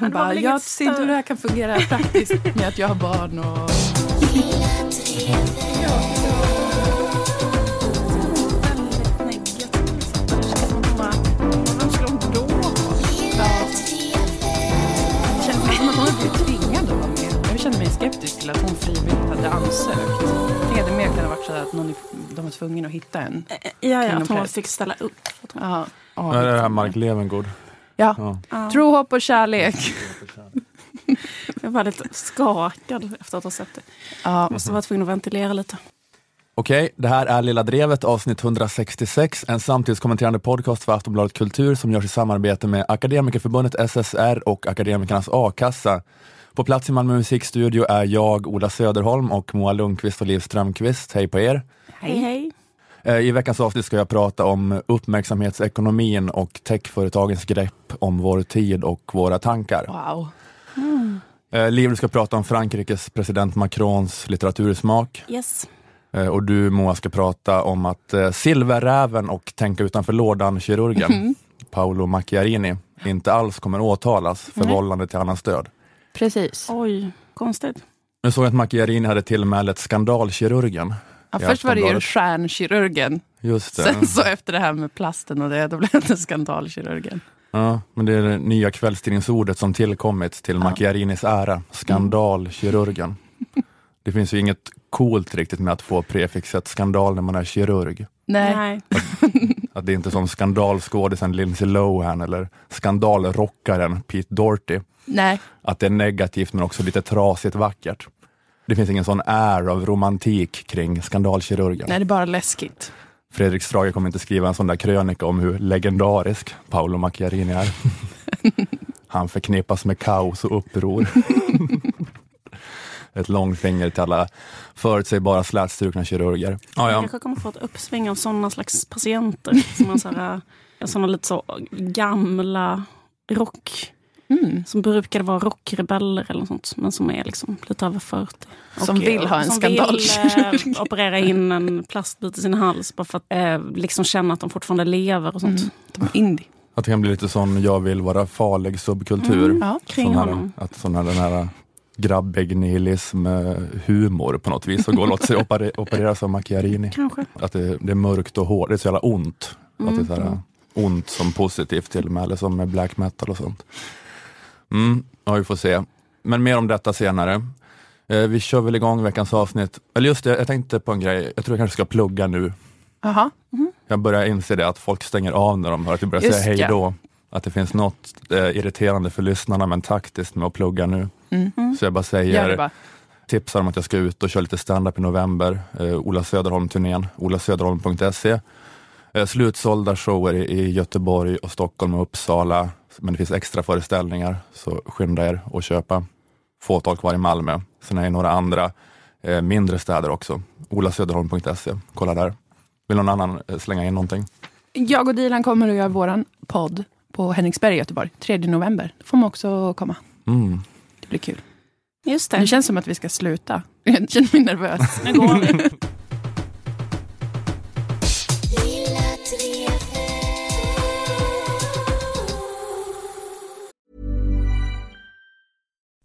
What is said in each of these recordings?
Hon bara, jag ser inte hur det här kan fungera praktiskt med att jag har barn och... Känner mig skeptisk till att hon frivilligt hade ansökt. Det hade mer kunnat vara så att någon, de var tvungna att hitta en. Ja, ja, att hon fick ställa upp. Ja, Ja, det är det här Mark Levengood. Ja, Ja. Tro, hopp och kärlek. Jag var lite skakad efter att ha sett det. Ja, Måste vara tvungen att ventilera lite. Okej, det här är Lilla Drevet avsnitt 166, en samtidskommenterande podcast för Aftonbladet Kultur som görs i samarbete med Akademikerförbundet SSR och Akademikernas A-kassa. På plats i Malmö musikstudio är jag, Ola Söderholm och Moa Lundqvist och Liv Strömqvist. Hej på er! Hej hej. Eh, I veckans avsnitt ska jag prata om uppmärksamhetsekonomin och techföretagens grepp om vår tid och våra tankar. wow. Eh, Liv ska prata om Frankrikes president Macrons litteratursmak. Yes. Eh, Och du Moa ska prata om att silverräven och tänka utanför lådan-kirurgen Paolo Macchiarini inte alls kommer åtalas för vållande till annans död. Precis. Oj, konstigt. Jag såg att Macchiarini hade tillmälet skandalkirurgen. Ja, först var det ju stjärnkirurgen. Just det. Sen så efter det här med plasten och det, då blev det skandalkirurgen. Ja, men det är det nya kvällstidningsordet som tillkommit till Macchiarinis ära, skandalkirurgen. Det finns ju inget coolt riktigt med att få prefixet skandal när man är kirurg. Nej. Nej. Att det är inte som skandalskådisen Lindsay Lohan eller skandalrockaren Pete Doherty. Nej. Att det är negativt men också lite trasigt vackert. Det finns ingen sån är av romantik kring skandalkirurgen. Nej, det är bara läskigt. Fredrik Strage kommer inte skriva en sån där krönika om hur legendarisk Paolo Macchiarini är. Han förknippas med kaos och uppror. Ett långfinger till alla förutsägbara slätstrukna kirurger. Ja, Jag ja. kanske kommer få ett uppsving av sådana slags patienter. Som har så här, såna lite så gamla rock... Mm. Som brukade vara rockrebeller eller något sånt. Men som är liksom lite över 40. Som vill ha en som vill, skandalkirurg. eh, operera in en plastbit i sin hals. Bara för att eh, liksom känna att de fortfarande lever och sånt. Mm. De är indie. Att det kan bli lite sån jag vill vara farlig subkultur. Mm. Ja. Kring sån här, honom. att sån här, den här grabbig nihilism, eh, humor på något vis och gå och låta sig opere- opereras av Macchiarini. Kanske. Att det, det är mörkt och hårt, det är så jävla ont. Att det är så här, Mm. ont som positivt till och med, eller som med black metal och sånt. Mm, ja, vi får se. Men mer om detta senare. Eh, vi kör väl igång veckans avsnitt. Eller just det, jag tänkte på en grej, jag tror jag kanske ska plugga nu. Aha. Jag börjar inse det att folk stänger av när de hör att vi börjar Just säga hej ja. då. Att det finns något eh, irriterande för lyssnarna men taktiskt med att plugga nu. Mm. Så jag bara säger, bara. tipsar om att jag ska ut och köra lite stand-up i november. Eh, Ola Söderholm-turnén, olasöderholm.se. Eh, slutsålda shower i, i Göteborg, och Stockholm och Uppsala. Men det finns extra föreställningar, så skynda er och köpa. Fåtal kvar i Malmö. Sen är det några andra eh, mindre städer också. olasöderholm.se, kolla där. Vill någon annan eh, slänga in någonting? Jag och Dilan kommer att göra våran podd på Henriksberg i Göteborg, 3 november. Då får man också komma. Mm. Det blir kul. Just Det det. känns som att vi ska sluta. Jag känner mig nervös. Nu går vi.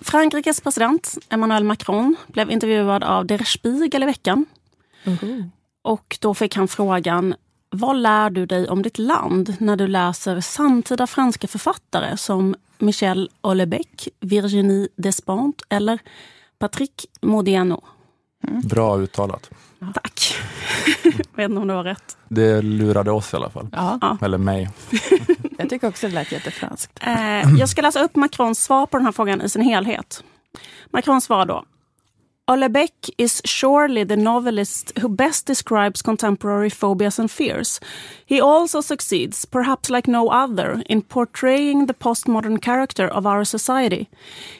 Frankrikes president Emmanuel Macron blev intervjuad av Der Spiegel i veckan. Och då fick han frågan Vad lär du dig om ditt land när du läser samtida franska författare som Michel Houellebecq, Virginie Despentes eller Patrick Modiano? Bra uttalat. Tack. Vet inte om det var rätt. Det lurade oss i alla fall. Ja, Eller mig. jag tycker också det lät jättefranskt. Eh, jag ska läsa upp Macrons svar på den här frågan i sin helhet. Macron svarar då. Olebeck is surely the novelist who best describes contemporary phobias and fears. He also succeeds, perhaps like no other, in portraying the postmodern character of our society.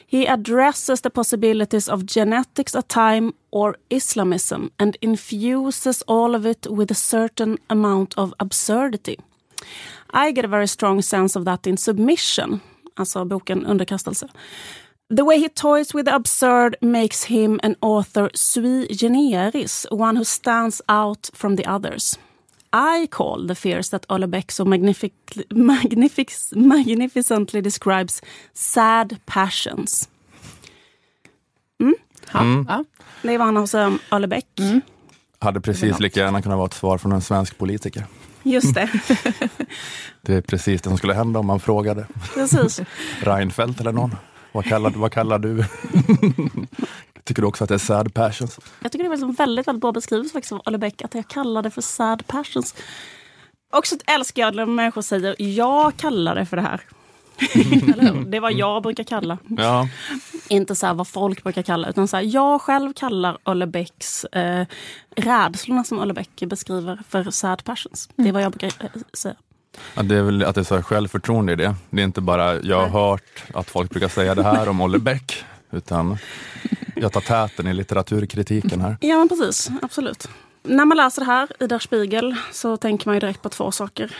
He addresses the possibilities of genetics at time or Islamism and infuses all of it with a certain amount of absurdity. I get a very strong sense of that in Submission, alltså boken Underkastelse. The way he toys with the absurd makes him an author sui generis, one who stands out from the others. I call the fears that Olebeck so magnific magnific magnificently describes sad passions. Mm? Mm. Ja. Det vad han säga om Olebeck. Mm. Hade precis lika gärna kunnat vara ett svar från en svensk politiker. Just det. Det är precis det som skulle hända om man frågade Precis. Reinfeldt eller någon. Vad kallar, vad kallar du? Tycker du också att det är sad passions? Jag tycker det är en väldigt, väldigt bra beskrivelse faktiskt av Olebeck, att jag kallar det för sad passions. Också älskar jag när människor säger jag kallar det för det här. Det är vad jag brukar kalla. Ja, Inte så här vad folk brukar kalla, utan så här, jag själv kallar Ollebecks eh, rädslorna som Ollebeck beskriver för sad passions. Det är vad jag brukar eh, säga. Ja, det är väl att det är så här självförtroende i det. Det är inte bara, jag har hört att folk brukar säga det här om Olle Beck, utan jag tar täten i litteraturkritiken här. Ja, men precis. Absolut. När man läser det här i Der Spiegel så tänker man ju direkt på två saker.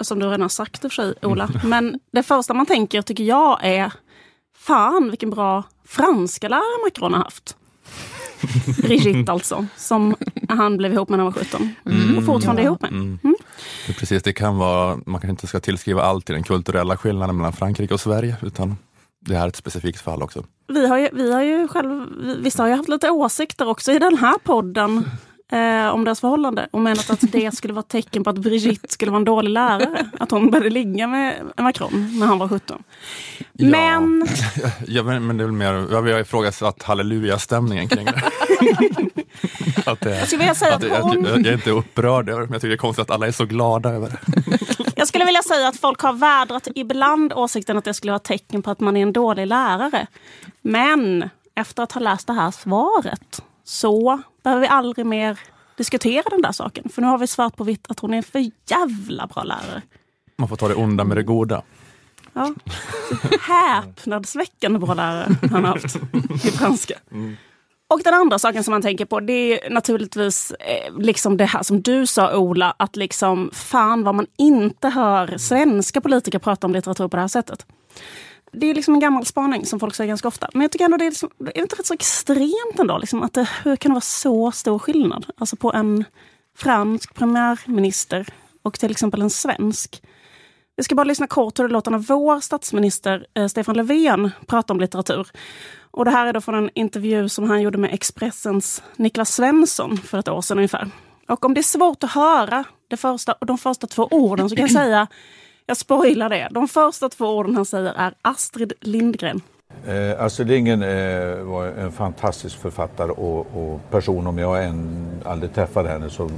Som du redan sagt i och för sig, Ola. Men det första man tänker, tycker jag, är Fan vilken bra franska lärare Macron har haft. Brigitte alltså, som han blev ihop med när han var 17. och fortfarande är ihop med. Mm. Det precis, det kan vara, man kanske inte ska tillskriva allt till den kulturella skillnaden mellan Frankrike och Sverige, utan det här är ett specifikt fall också. Vi har ju, vi har ju själv, vissa har ju haft lite åsikter också i den här podden eh, om deras förhållande och menat att det skulle vara ett tecken på att Brigitte skulle vara en dålig lärare. Att hon började ligga med Macron när han var 17. Ja. Men Ja, men, men det är väl mer, ja, vi har ifrågasatt halleluja-stämningen kring det. att det jag skulle vilja säga att att hon... jag, jag är inte upprörd över det, men jag tycker det är konstigt att alla är så glada över det. Jag skulle vilja säga att folk har vädrat ibland åsikten att det skulle vara ett tecken på att man är en dålig lärare. Men efter att ha läst det här svaret så behöver vi aldrig mer diskutera den där saken. För nu har vi svart på vitt att hon är en för jävla bra lärare. Man får ta det onda med det goda. Ja. Häpnadsväckande bra lärare han har haft i franska. Och den andra saken som man tänker på det är naturligtvis eh, liksom det här som du sa Ola, att liksom fan vad man inte hör svenska politiker prata om litteratur på det här sättet. Det är liksom en gammal spaning som folk säger ganska ofta. Men jag tycker ändå det är, liksom, det är inte rätt så extremt ändå. Liksom, att det, hur kan det vara så stor skillnad? Alltså på en fransk premiärminister och till exempel en svensk. Vi ska bara lyssna kort hur det låter när vår statsminister eh, Stefan Löfven pratar om litteratur. Och det här är då från en intervju som han gjorde med Expressens Niklas Svensson för ett år sedan ungefär. Och om det är svårt att höra det första, de första två orden så kan jag säga, jag spoilar det. De första två orden han säger är Astrid Lindgren. Eh, Astrid Lindgren eh, var en fantastisk författare och, och person. Om jag än aldrig träffade henne så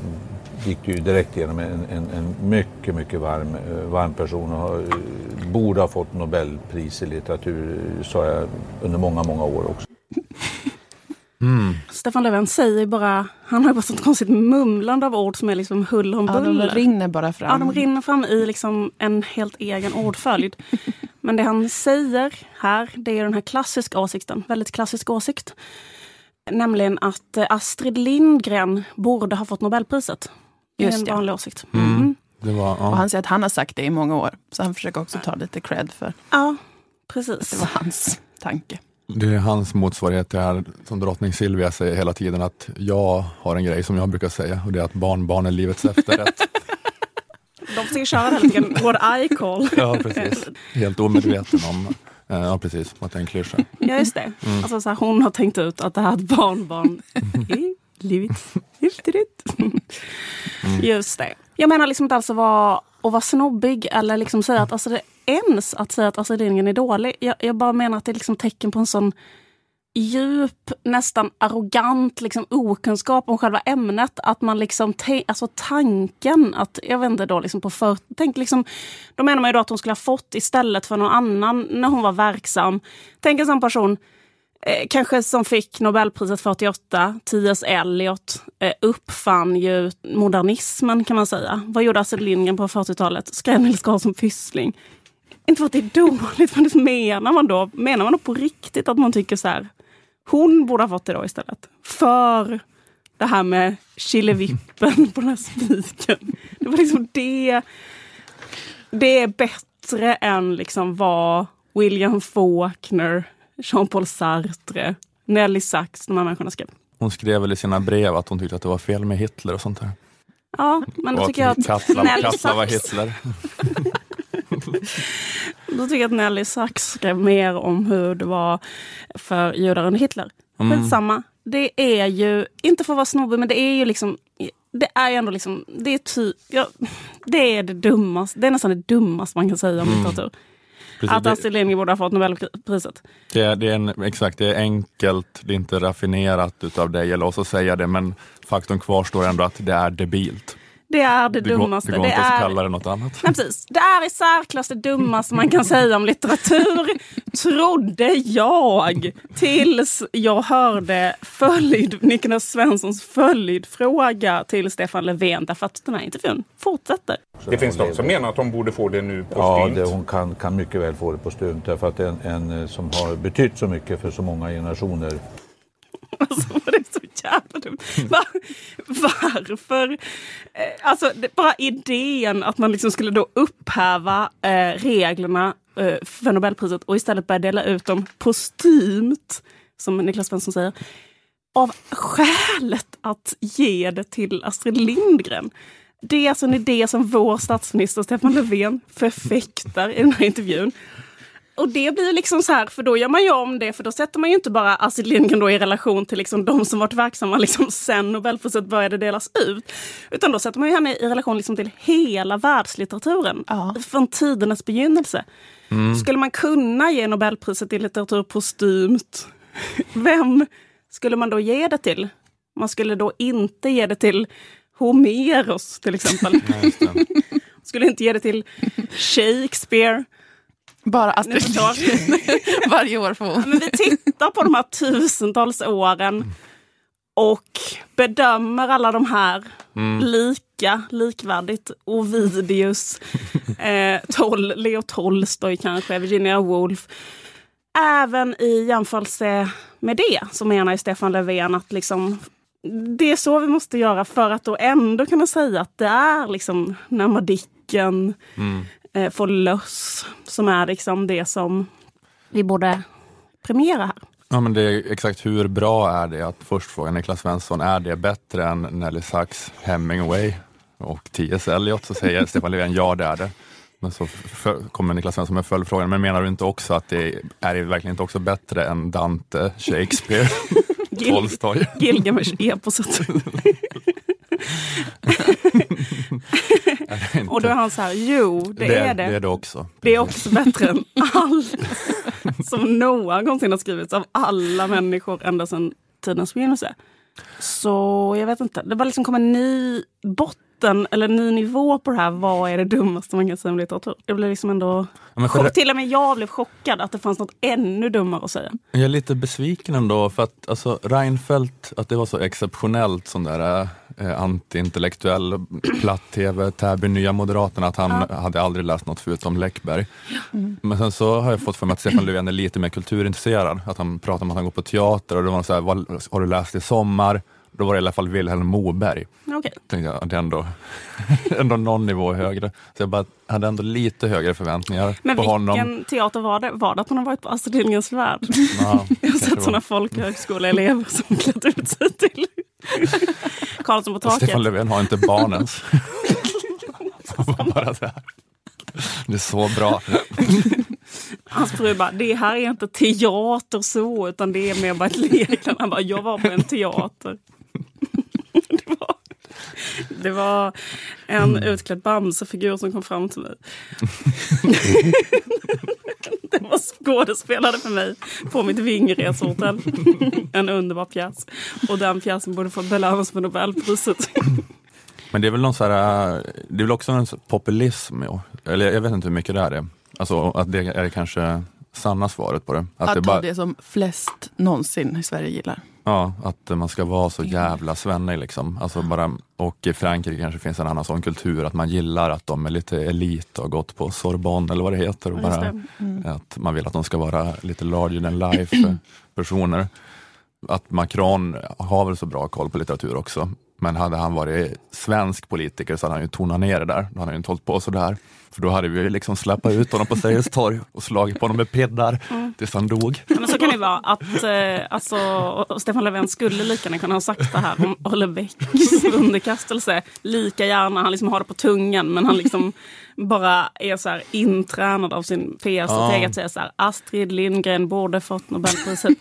gick det ju direkt igenom en, en, en mycket, mycket varm, eh, varm person och har, eh, borde ha fått Nobelpris i litteratur, sa jag under många, många år också. Stefan Löfven säger bara, han har bara sånt konstigt mumlande av ord som är liksom hull om Ja, de buller. rinner bara fram. Ja, de rinner fram i liksom en helt egen ordföljd. Men det han säger här, det är den här klassiska åsikten, väldigt klassisk åsikt. Nämligen att eh, Astrid Lindgren borde ha fått Nobelpriset. Det är Just en det. vanlig åsikt. Mm. Det var, Och ja. han säger att han har sagt det i många år. Så han försöker också ta lite cred för Ja, det precis. var hans tanke. Det är hans motsvarighet till det här som drottning Silvia säger hela tiden, att jag har en grej som jag brukar säga och det är att barnbarn är livets efterrätt. De ju köra den lite grann, what I call. ja, precis. Helt omedveten om eh, ja, precis, att det är en klyscha. Ja, just det. Alltså, så här, hon har tänkt ut att det här är ett barnbarn är livets efterrätt. Just det. Jag menar liksom inte alls att vara, att vara snobbig eller liksom säga att alltså, det, ens att säga att Astrid Lindgren är dålig. Jag, jag bara menar att det är liksom tecken på en sån djup, nästan arrogant liksom, okunskap om själva ämnet. Att man liksom, alltså tanken att, jag vet inte då, liksom på för, tänk liksom, då menar man ju då att hon skulle ha fått istället för någon annan när hon var verksam. Tänk en sån person, eh, kanske som fick Nobelpriset 48, T.S. Eliot, eh, uppfann ju modernismen kan man säga. Vad gjorde Astrid Lindgren på 40-talet? Skrev Nils Karlsson Pyssling. Inte för att det är dåligt, men det menar man då? Menar man då på riktigt att man tycker så här, hon borde ha fått det då istället? För det här med killevippen på den här spiken. Det var liksom det. Det är bättre än liksom vad William Faulkner, Jean-Paul Sartre, Nelly Sachs, de här människorna skrev. Hon skrev väl i sina brev att hon tyckte att det var fel med Hitler och sånt där. Ja, men då tycker jag att Katla, Nelly Katla var Hitler. då tycker jag att Nelly Sachs skrev mer om hur det var för judar under Hitler. Mm. Skitsamma. Det är ju, inte för att vara snobbig, men det är ju liksom det är ju ändå liksom, det är, ty, ja, det är det dummaste, det är nästan det dummaste man kan säga om Mm. litteratur. Precis, Att Astrid Lindgren borde ha fått Nobelpriset. det, är, det är en, exakt, det är enkelt, det är inte raffinerat utav dig eller oss att säga det, men faktum kvarstår ändå att det är debilt. Det är det, Det går, dummaste. det går det inte att är, kalla det något annat. Nej, precis. Det är i särklass det dummaste man kan säga om litteratur, trodde jag. Tills jag hörde följd, Niklas Svenssons följdfråga till Stefan Löfven. Därför att den här intervjun fortsätter. Det finns de som menar att de borde få det nu på Ja, stynt. det, hon kan, kan mycket väl få det på stumt därför att en, en som har betytt så mycket för så många generationer Alltså, det jävla dumt. Var, Varför? Eh, alltså, det, bara idén att man liksom skulle då upphäva eh, reglerna eh, för Nobelpriset och istället börja dela ut dem postumt, som Niklas Svensson säger, av skälet att ge det till Astrid Lindgren. Det är alltså en idé som vår statsminister Stefan Löfven förfäktar i den här intervjun. Och det blir liksom så här, för då gör man ju om det, för då sätter man ju inte bara Astrid Lindgren då i relation till liksom de som varit verksamma liksom sen Nobelpriset började delas ut. Utan då sätter man ju henne i relation liksom till hela världslitteraturen. Ja. Från tidernas begynnelse. Skulle man kunna ge Nobelpriset i litteratur postumt, vem skulle man då ge det till? Man skulle då inte ge det till Homeros till exempel. Skulle inte ge det till Shakespeare. Bara Astrid. Lindgren. Varje år får hon. Men vi tittar på de här tusentals åren och bedömer alla de här lika, likvärdigt. Ovidius, eh, Tol, Leo Tolstoj kanske, Virginia Woolf. Även i jämförelse med det så menar ju Stefan Löfven att liksom, det är så vi måste göra för att då ändå kunna säga att det är liksom när Madicken eh, får löss som är liksom det som vi borde premiera här. Ja, men det är exakt hur bra är det att först fråga Niklas Svensson, är det bättre än Nelly Sachs, Hemingway och T.S. Eliot? Så säger Stefan Löfven, ja det är det. Men så kommer Niklas Svensson med följdfrågan, men menar du inte också att det är, är det verkligen inte också bättre än Dante, Shakespeare, Tolstoj? Gilgamesh-eposet. Det? Och då är han så här, jo det, är det. Det är det också. Det är också bättre än allt som någonsin har skrivits av alla människor ända sedan tidens begynnelse. Så jag vet inte, det bara liksom kommer en ny botten eller en ny nivå på det här. Vad är det dummaste man kan säga om litteratur? Det blir liksom ändå... Ja, men för- Till och med jag blev chockad att det fanns något ännu dummare att säga. Jag är lite besviken ändå för att alltså, Reinfeldt, att det var så exceptionellt som där eh, antiintellektuell platt-tv, Täby Nya Moderaterna, att han hade aldrig läst något förutom Läckberg. Men sen så har jag fått för mig att Stefan Löfven är lite mer kulturintresserad, att han pratar om att han går på teater och då var det så här, vad har du läst i sommar? Då var det i alla fall Vilhelm Moberg. Okej. Tänkte jag, är ändå, ändå någon nivå högre. Så jag bara hade ändå lite högre förväntningar Men på vilken honom. teater var det? Var det att hon har varit på Astrid Lindgrens Värld? Ja, Jag har sett sådana folkhögskoleelever som klätt ut sig till Karlsson på taket. Stefan Löfven har inte barnens. Han var bara så här. Det är så bra. Hans fru bara, det här är inte teater så, utan det är mer bara ett lekland. Han bara, jag var på en teater. Det var, det var en utklädd Bamse-figur som kom fram till mig. Det var skådespelare för mig på mitt Vingresehotell. En underbar pjäs. Och den pjäsen borde få belönas med Nobelpriset. Men det är väl någon så här, det är väl också en populism, eller jag vet inte hur mycket det är det. Alltså att det är kanske sanna svaret på det. Att, det ta bara, det som flest någonsin i Sverige gillar. Ja, att man ska vara så jävla svennig liksom. Alltså bara, och i Frankrike kanske finns en annan sån kultur, att man gillar att de är lite elit och har gått på Sorbonne eller vad det heter. Och bara, det. Att man vill att de ska vara lite larger than life personer. Att Macron har väl så bra koll på litteratur också. Men hade han varit svensk politiker så hade han ju tonat ner det där. Då hade han ju inte hållit på sådär. För då hade vi liksom släppt ut honom på Sergels torg och slagit på honom med pinnar tills han dog. Ja, men så kan det vara. Att, eh, alltså, Stefan Löfven skulle lika gärna kunna ha sagt det här om Olle Bäcks underkastelse. Lika gärna. Han liksom har det på tungan men han liksom bara är så här intränad av sin PR-strateg Ja. att säga så här, Astrid Lindgren borde fått Nobelpriset.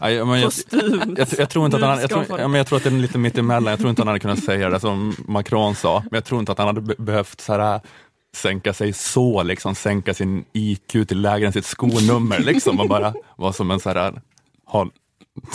Men jag, Kostym. jag, jag, tror inte att han, hade- jag, Nu ska tror, han få ja, men jag tror att det är lite mittemellan. Jag tror inte han hade kunnat säga det som Macron sa. Men jag tror inte att han hade be- behövt så här, sänka sig så, liksom sänka sin IQ till lägre än sitt skonummer. Liksom, och bara vara som en så här, ha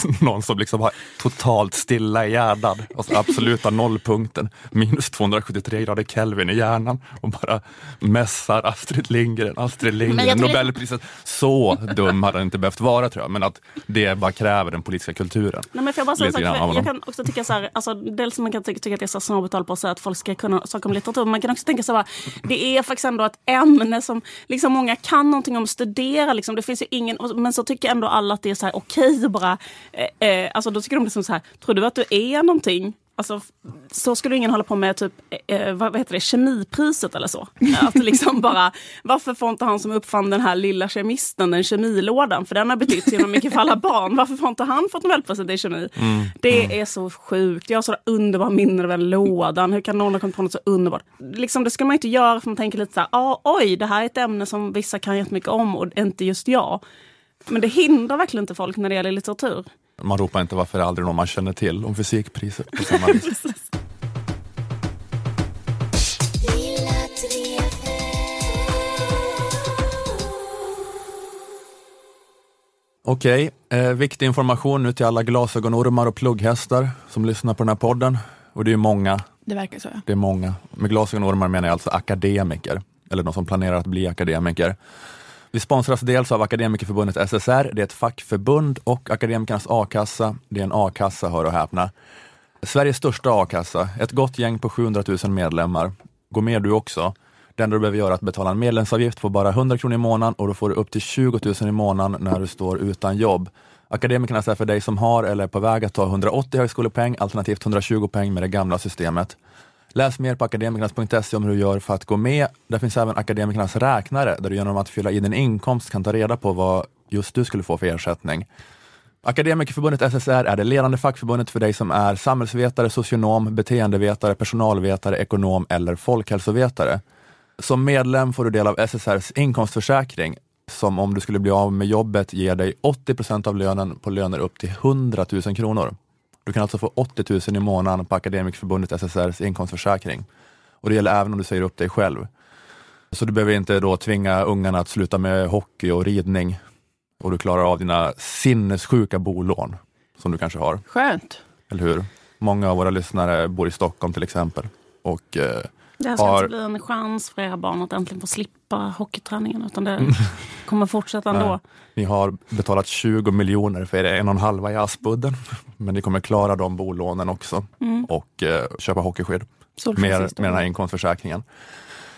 någon som liksom har totalt stilla i hjärnan. Alltså absoluta nollpunkten, minus 273 grader Kelvin i hjärnan och bara mässar Astrid Lindgren, Astrid jag Lindgren, Nobelpriset. Så dum hade han inte behövt vara tror jag, men att det bara kräver den politiska kulturen. Nej, men får jag, bara säga så för jag honom. kan också tycka så här, alltså, dels man kan ty- tycka att det är så snabbt på att säga att folk ska kunna saker om litteratur, men man kan också tänka så här, det är faktiskt ändå ett ämne som liksom många kan någonting om, studera liksom, det finns ju ingen, men så tycker ändå alla att det är så här okej att bara, eh, eh, alltså då tycker de liksom så här, tror du att du är någonting? Alltså, så skulle ingen hålla på med typ, eh, vad heter det, kemipriset eller så. Att liksom bara, varför får inte han som uppfann den här lilla kemisten den kemilådan? För den har betytt så mycket för alla barn. Varför får inte han fått Nobelpriset i kemi? Det är så sjukt. Jag har sådana underbara minnen av den lådan. Hur kan någon ha kommit på något så underbart? Liksom, det ska man inte göra för man tänker lite så här, ah, oj, det här är ett ämne som vissa kan jättemycket om och inte just jag. Men det hindrar verkligen inte folk när det gäller litteratur. Man ropar inte varför det är aldrig någon man känner till om fysikpriset på samma vis. Okej, eh, viktig information nu till alla glasögonormar och plugghästar som lyssnar på den här podden. Och det är många, Det verkar så. Ja. det är många. Med glasögonormar menar jag alltså akademiker, eller de som planerar att bli akademiker. Vi sponsras dels av Akademikerförbundet SSR, det är ett fackförbund och Akademikernas a-kassa, det är en a-kassa, hör och häpna. Sveriges största a-kassa, ett gott gäng på 700 000 medlemmar. Gå med du också. Det enda du behöver göra är att betala en medlemsavgift på bara 100 kronor i månaden och då får du upp till 20 000 i månaden när du står utan jobb. Akademikernas är för dig som har eller är på väg att ta 180 högskolepoäng alternativt 120 poäng med det gamla systemet. Läs mer på akademikernas.se om hur du gör för att gå med. Där finns även Akademikernas räknare där du genom att fylla i din inkomst kan ta reda på vad just du skulle få för ersättning. Akademikerförbundet SSR är det ledande fackförbundet för dig som är samhällsvetare, socionom, beteendevetare, personalvetare, ekonom eller folkhälsovetare. Som medlem får du del av SSRs inkomstförsäkring som om du skulle bli av med jobbet ger dig 80 procent av lönen på löner upp till 100 000 kronor. Du kan alltså få 80 000 i månaden på Akademikerförbundet SSRs inkomstförsäkring. Och det gäller även om du säger upp dig själv. Så du behöver inte då tvinga ungarna att sluta med hockey och ridning och du klarar av dina sinnessjuka bolån som du kanske har, Skönt. eller hur? Många av våra lyssnare bor i Stockholm till exempel. Och eh, Det här ska Har- inte bli en chans för era barn att äntligen få slippa hockeyträningen utan det kommer fortsätta ändå. Nej. ni har betalat 20 miljoner för er en och en halva i Aspudden. Men ni kommer klara de bolånen också och eh, köpa hockeyskydd med, med den här inkomstförsäkringen.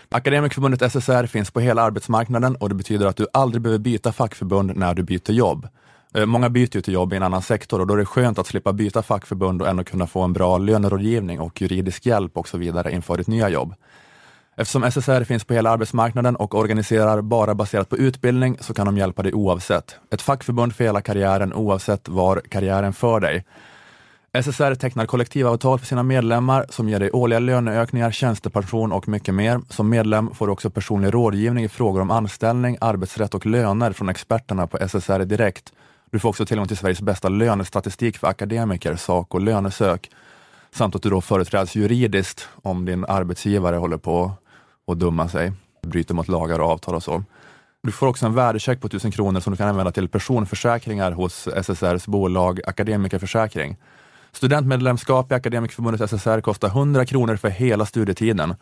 Akademikerförbundet SSR finns på hela arbetsmarknaden och det betyder att du aldrig behöver byta fackförbund när du byter jobb. Eh, många byter ju till jobb i en annan sektor och då är det skönt att slippa byta fackförbund och ändå kunna få en bra lönerådgivning och juridisk hjälp och så vidare inför ditt nya jobb. Eftersom SSR finns på hela arbetsmarknaden och organiserar bara baserat på utbildning så kan de hjälpa dig oavsett. Ett fackförbund för hela karriären oavsett var karriären för dig. SSR tecknar kollektivavtal för sina medlemmar som ger dig årliga löneökningar, tjänstepension och mycket mer. Som medlem får du också personlig rådgivning i frågor om anställning, arbetsrätt och löner från experterna på SSR Direkt. Du får också tillgång till Sveriges bästa lönestatistik för akademiker, sak och lönesök. Samt att du då företräds juridiskt om din arbetsgivare håller på att dumma sig, bryter mot lagar och avtal och så. Du får också en värdecheck på 1000 kronor som du kan använda till personförsäkringar hos SSRs bolag Akademikerförsäkring. Studentmedlemskap i Akademikerförbundet SSR kostar 100 kronor för hela studietiden.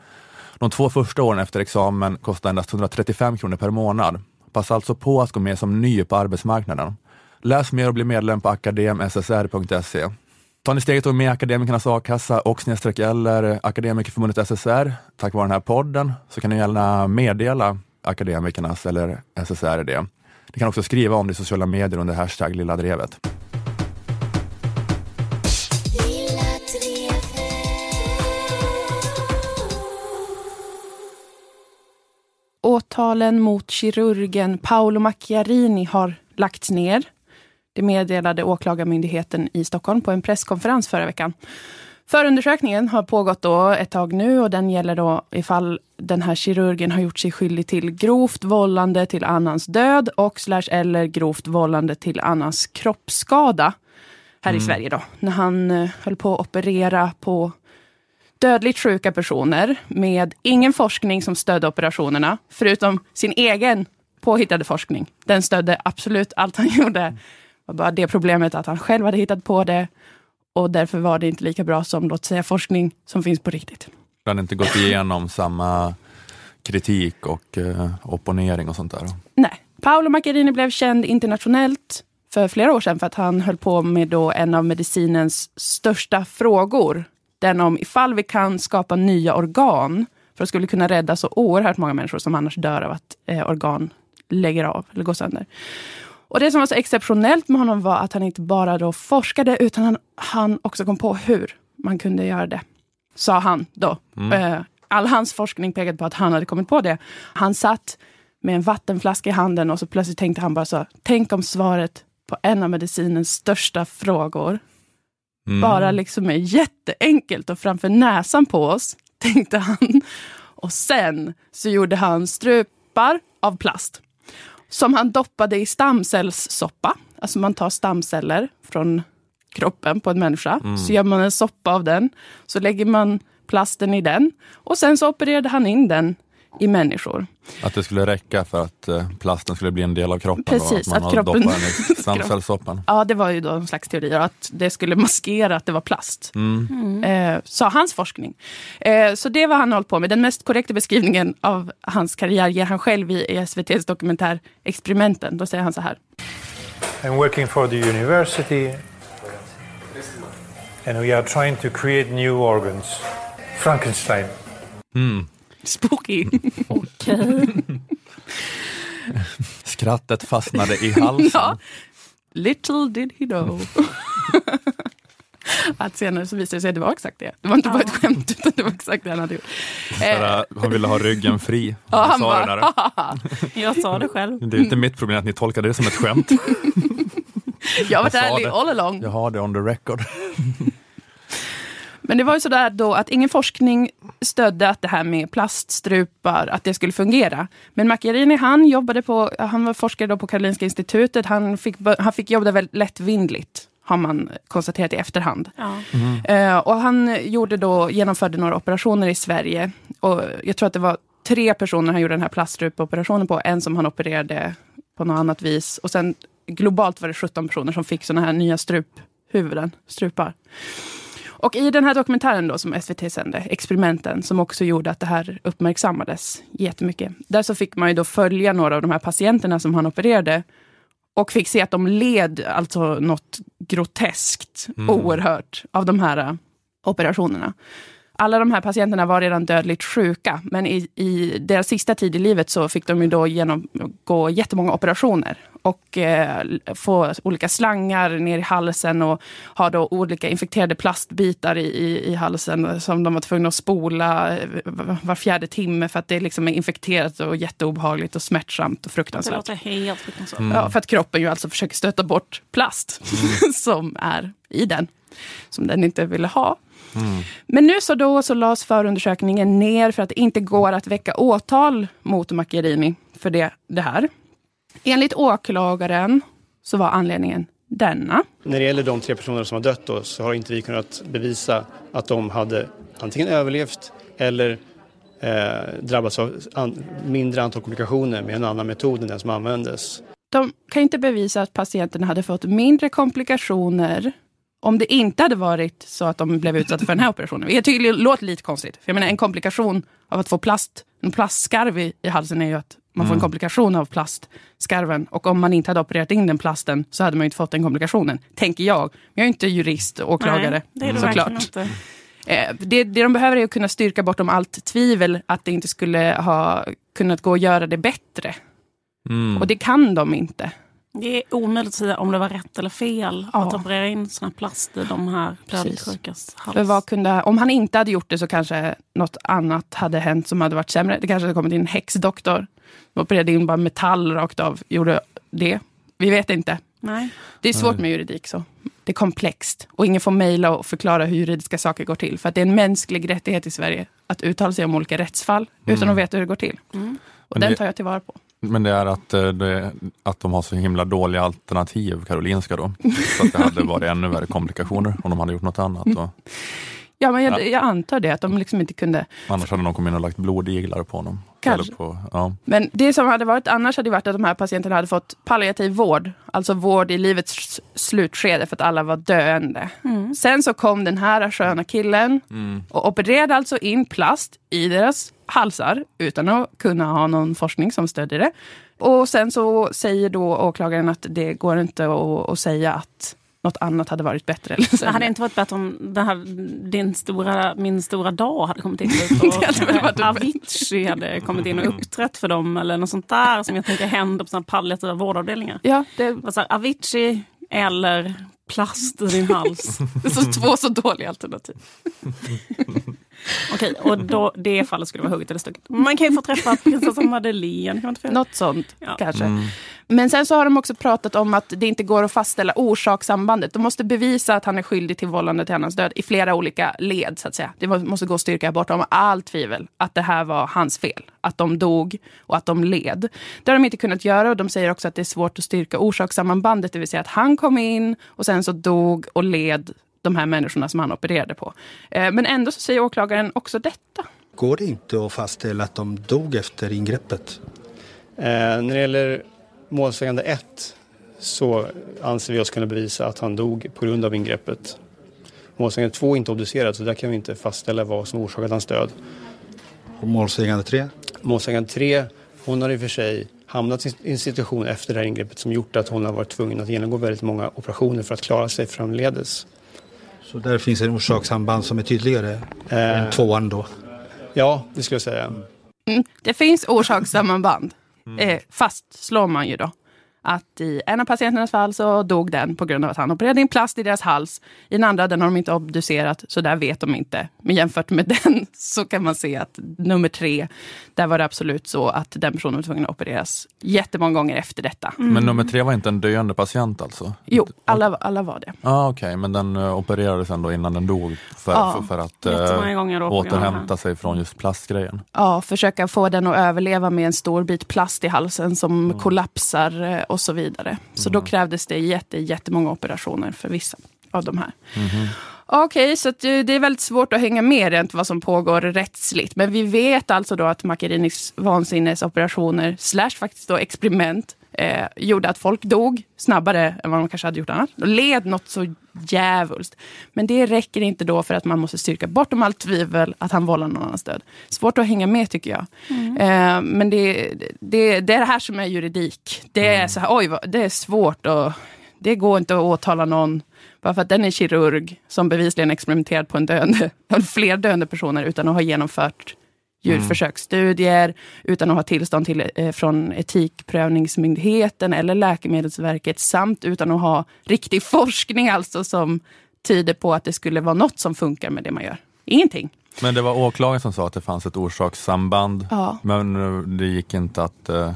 De två första åren efter examen kostar endast 135 kronor per månad. Passa alltså på att gå med som ny på arbetsmarknaden. Läs mer och bli medlem på akademssr.se. Tar ni steget och med Akademikernas a-kassa och snedstreck eller Akademikerförbundet SSR tack vare den här podden så kan ni gärna meddela Akademikernas eller SSR det. Ni kan också skriva om det i sociala medier under hashtag Lilla Drevet. Åtalen mot kirurgen Paolo Macchiarini har lagts ner. Det meddelade Åklagarmyndigheten i Stockholm på en presskonferens förra veckan. Förundersökningen har pågått då ett tag nu och den gäller då ifall den här kirurgen har gjort sig skyldig till grovt vållande till annans död och slash eller grovt vållande till annans kroppsskada här mm. i Sverige då. När han eh, höll på att operera på dödligt sjuka personer med ingen forskning som stödde operationerna, förutom sin egen påhittade forskning. Den stödde absolut allt han gjorde. Var bara det problemet att han själv hade hittat på det och därför var det inte lika bra som låt säga forskning som finns på riktigt. Han hade inte gått igenom samma kritik och eh, opponering och sånt där? Nej. Paolo Macchiarini blev känd internationellt för flera år sedan för att han höll på med då en av medicinens största frågor. Den om ifall vi kan skapa nya organ för att skulle kunna rädda så oerhört många människor som annars dör av att eh, organ lägger av eller går sönder. Och det som var så exceptionellt med honom var att han inte bara då forskade, utan han, han också kom på hur man kunde göra det. Sa han då. Mm. Eh, all hans forskning pekade på att han hade kommit på det. Han satt med en vattenflaska i handen och så plötsligt tänkte han bara så, tänk om svaret på en av medicinens största frågor mm. bara liksom är jätteenkelt och framför näsan på oss, tänkte han. Och sen så gjorde han strupar av plast som han doppade i stamcellssoppa. Alltså man tar stamceller från kroppen på en människa. Mm. Så gör man en soppa av den. Så lägger man plasten i den. Och sen så opererade han in den i människor. Att det skulle räcka för att eh, plasten skulle bli en del av kroppen? Precis, då, att, att kroppen... den i stamcellssoppan? ja, det var ju då en slags teori, att det skulle maskera att det var plast. Mm. Mm. Eh, sa hans forskning. Eh, så det var han hållit på med. Den mest korrekta beskrivningen av hans karriär ger han själv i, i SVTs dokumentär Experimenten. Då säger han så här. I'm working for the university and we are trying to create new organs. Frankenstein. Mm. Spooky. Okej. Skrattet fastnade i halsen. ja. Little did he know. att senare så visade det sig att det var exakt det. Det var inte bara ett skämt, utan det var exakt det han hade gjort. Sådär, han ville ha ryggen fri. Ja, han sa bara, det Jag sa det själv. Det är inte mitt problem att ni tolkade det som ett skämt. jag har varit ärlig all along. Jag har det on the record. Men det var ju sådär då att ingen forskning stödde att det här med plaststrupar, att det skulle fungera. Men Macchiarini, han jobbade på, han var forskare då på Karolinska institutet, han fick, han fick jobba väldigt lättvindigt har man konstaterat i efterhand. Ja. Mm. Uh, och han gjorde då, genomförde några operationer i Sverige. Och jag tror att det var tre personer han gjorde den här plaststrupoperationen på. En som han opererade på något annat vis. Och sen globalt var det 17 personer som fick såna här nya struphuvuden, strupar. Och i den här dokumentären då som SVT sände, Experimenten, som också gjorde att det här uppmärksammades jättemycket. Där så fick man ju då följa några av de här patienterna som han opererade och fick se att de led alltså något groteskt, mm. oerhört, av de här uh, operationerna alla de här patienterna var redan dödligt sjuka, men i, i deras sista tid i livet så fick de ju då genomgå jättemånga operationer och eh, få olika slangar ner i halsen och ha då olika infekterade plastbitar i, i, i, halsen som de var tvungna att spola eh, var fjärde timme för att det liksom är infekterat och jätteobehagligt och smärtsamt och fruktansvärt. Det låter helt fruktansvärt. Mm. Ja, för att kroppen ju alltså försöker stöta bort plast mm. som är i den, som den inte ville ha. Men nu så då så lades förundersökningen ner för att det inte går att väcka åtal mot Macchiarini för det, det här. Enligt åklagaren så var anledningen denna. När det gäller de tre personer som har dött då, så har inte vi kunnat bevisa att de hade antingen överlevt eller eh, drabbats av an, mindre antal komplikationer med en annan metod än den som användes. De kan inte bevisa att patienten hade fått mindre komplikationer om det inte hade varit så att de blev utsatta för den här operationen. Jag tycker det låter lite konstigt. För jag menar, en komplikation av att få plast, en plastskarv i, i halsen är ju att Man får en komplikation av plastskarven. Och om man inte hade opererat in den plasten så hade man inte fått den komplikationen. Tänker jag. Men jag är inte jurist och åklagare. Nej, det är såklart. inte. Eh, det, det de behöver är att kunna styrka bortom allt tvivel att det inte skulle ha kunnat gå att göra det bättre. Mm. Och det kan de inte. Det är omöjligt att säga om det var rätt eller fel Ja. att operera in såna här plast i de här blödarsjukas hals. För vad kunde, om han inte hade gjort det så kanske något annat hade hänt som hade varit sämre. Det kanske hade kommit in en häxdoktor. De opererade in bara metall rakt av. Gjorde det. Vi vet inte. Nej. Det är svårt med juridik. så. Det är komplext. Och ingen får mejla och förklara hur juridiska saker går till. För att det är en mänsklig rättighet i Sverige att uttala sig om olika rättsfall utan att veta hur det går till. Och Men den det- tar jag tillvara på. Men det är att, eh, det, att de har så himla dåliga alternativ, Karolinska då. Så att det hade varit ännu värre komplikationer om de hade gjort något annat. Och, Ja, men jag, Ja. jag antar det, att de liksom inte kunde. annars hade de kommit in och lagt blodiglar på honom. Kanske. På, ja. Men det som hade varit annars hade varit att de här patienterna hade fått palliativ vård. Alltså vård i livets slutskede för att alla var döende. Sen så kom den här sköna killen och opererade alltså in plast i deras halsar utan att kunna ha någon forskning som stödjer det. Och sen så säger då åklagaren att det går inte att, att säga att något annat hade varit bättre. Eller Det hade inte varit bättre om här, din stora, min stora dag hade kommit in dit och Det hade väl varit Avicii hade kommit in och uppträtt för dem eller något sånt där som jag tänker händer på såna palliativa vårdavdelningar. Ja, det, så här, Avicii eller plast i din hals. det är så två så dåliga alternativ. Okej, och då, det fallet skulle vara hugget eller stucket. Man kan ju få träffa prinsessan Madeleine. Kan man inte få göra? Något sånt Ja. kanske. Men sen så har de också pratat om att det inte går att fastställa orsakssambandet. De måste bevisa att han är skyldig till vållande till annans död i flera olika led. så att säga. Det måste gå att styrka bortom allt tvivel att det här var hans fel. Att de dog och att de led. Det har de inte kunnat göra och de säger också att det är svårt att styrka orsakssambandet. Det vill säga att han kom in och sen så dog och led de här människorna som han opererade på. Eh, Men ändå så säger åklagaren också detta. Går det inte att fastställa att de dog efter ingreppet? Eh, när det gäller målsägande 1 så anser vi oss kunna bevisa att han dog på grund av ingreppet. Målsägande 2 är inte obducerad så där kan vi inte fastställa vad som orsakat hans död. Och målsägande tre? Målsägande 3, hon har i och för sig hamnat i en situation efter det här ingreppet som gjort att hon har varit tvungen att genomgå väldigt många operationer för att klara sig framledes. Så där finns en orsakssamband som är tydligare Eh, än tvåan då. ja, det skulle jag säga. Mm. Det finns orsakssamband. Eh, fastslår man ju då. Att i en av patienternas fall så dog den på grund av att han opererade in plast i deras hals. I den andra den har de inte obducerat, så där vet de inte. Men jämfört med den så kan man se att nummer tre, där var det absolut så att den personen var tvungen att opereras jättemånga gånger efter detta. Men nummer tre var inte en döende patient alltså? Jo, alla, alla var det. Ah, okej, men den uh, opererades ändå innan den dog för, Ja. för, för att eh, återhämta sig från just plastgrejen. Ja, försöka få den att överleva med en stor bit plast i halsen som kollapsar eh, och så vidare. Så då krävdes det jätte, jättemånga operationer för vissa av de här. Okej, så att det det är väldigt svårt att hänga med rent vad som pågår rättsligt. Men vi vet alltså då att Macchiarinis vansinnesoperationer, slash faktiskt då experiment, eh, gjorde att folk dog snabbare än vad de kanske hade gjort annars. Och led något så djävulskt. Men det räcker inte då för att man måste styrka bortom allt tvivel att han vållar någon annans död. Svårt att hänga med tycker jag. Eh, men det, det, det är det här som är juridik. Det är så här, oj, det är svårt och det går inte att åtala någon bara för att den är kirurg som bevisligen experimenterat på en döende, fler döende personer utan att ha genomfört djurförsöksstudier, utan att ha tillstånd till, eh, från Etikprövningsmyndigheten eller Läkemedelsverket, samt utan att ha riktig forskning alltså som tyder på att det skulle vara något som funkar med det man gör. Ingenting. Men det var åklagaren som sa att det fanns ett orsakssamband, Ja. men eh, det gick inte att uh,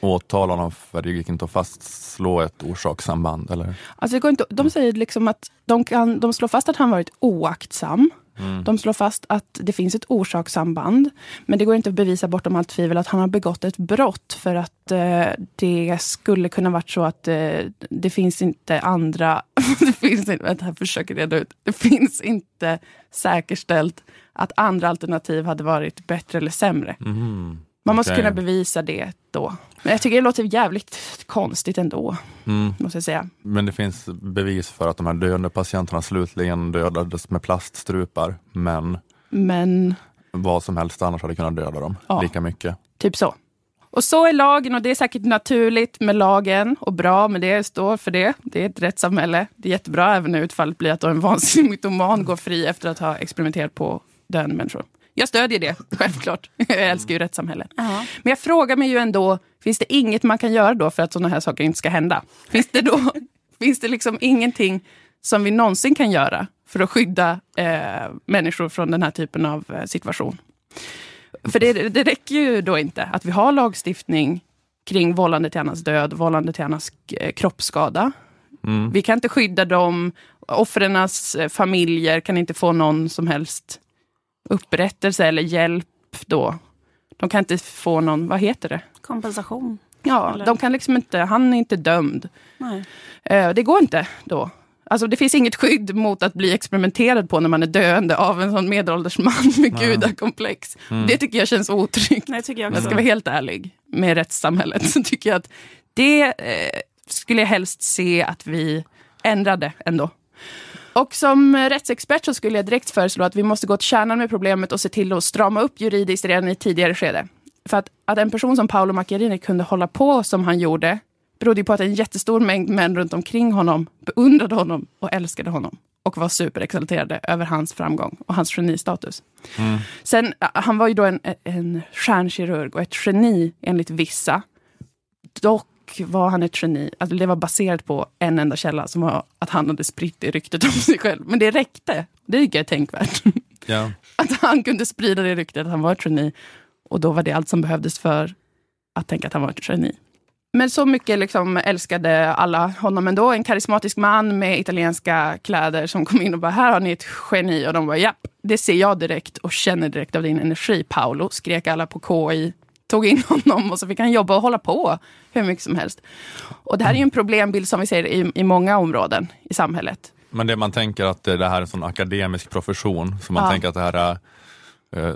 åtala honom för det gick inte att fastslå ett orsakssamband, eller? Alltså det går inte, de säger liksom att de, kan, de slår fast att han varit oaktsam. De slår fast att det finns ett orsakssamband. Men det går inte att bevisa bortom allt tvivel att han har begått ett brott. För att eh, det skulle kunna varit så att eh, det finns inte andra... det finns inte, vänta, jag försöker reda ut. Det finns inte säkerställt att andra alternativ hade varit bättre eller sämre. Man måste Okej. kunna bevisa det då. Men jag tycker det låter jävligt konstigt ändå. Mm. Måste jag säga. Men det finns bevis för att de här döende patienterna slutligen dödades med plaststrupar, men Men vad som helst annars hade kunnat döda dem Ja. lika mycket. Typ så. Och så är lagen och det är säkert naturligt med lagen och bra med det, står för det. Det är ett rättssamhälle. Det är jättebra även när utfallet blir att en vansinnig mytoman går fri efter att ha experimenterat på döende människor. Jag stödjer det, självklart. Jag älskar ju rättssamhället. Ja. Men jag frågar mig ju ändå, finns det inget man kan göra då för att sådana här saker inte ska hända? Finns det då finns det liksom ingenting som vi någonsin kan göra för att skydda eh, människor från den här typen av eh, situation? För det, det räcker ju då inte att vi har lagstiftning kring vållande till annans död, vållande till annans eh, kroppsskada. Mm. Vi kan inte skydda dem, offrenas eh, familjer kan inte få någon som helst upprättelse eller hjälp då. De kan inte få någon, vad heter det? Kompensation. Ja, Eller- de kan liksom inte, han är inte dömd. Nej. Eh, Det går inte då. Alltså det finns inget skydd mot att bli experimenterad på när man är döende av en sån medelålders man med gudakomplex. Det tycker jag känns otryggt. Nej, tycker jag Om jag också. ska vara helt ärlig med rättssamhället så tycker jag att det eh, skulle jag helst se att vi ändrade ändå. Och som rättsexpert så skulle jag direkt föreslå att vi måste gå till kärnan med problemet och se till att strama upp juridiskt redan i tidigare skede. För att, att en person som Paolo Macchiarini kunde hålla på som han gjorde berodde ju på att en jättestor mängd män runt omkring honom beundrade honom och älskade honom och var superexalterade över hans framgång och hans genistatus. Sen, ä, han var ju då en, en stjärnkirurg och ett geni enligt vissa. Dock var han ett geni. Alltså det var baserat på en enda källa som var att han hade spritt det ryktet om sig själv. Men det räckte. Det tycker jag är tänkvärt. Ja. Att han kunde sprida det ryktet att han var ett geni. Och då var det allt som behövdes för att tänka att han var ett geni. Men så mycket liksom älskade alla honom ändå. En karismatisk man med italienska kläder som kom in och bara, här har ni ett geni. Och de bara, ja, det ser jag direkt och känner direkt av din energi, Paolo. Skrek alla på KI. Tog in honom och så fick han jobba och hålla på hur mycket som helst. Och det här är ju en problembild som vi ser i, i många områden i samhället. Men det man tänker att det här är en sån akademisk profession, så man Ja. tänker att det här är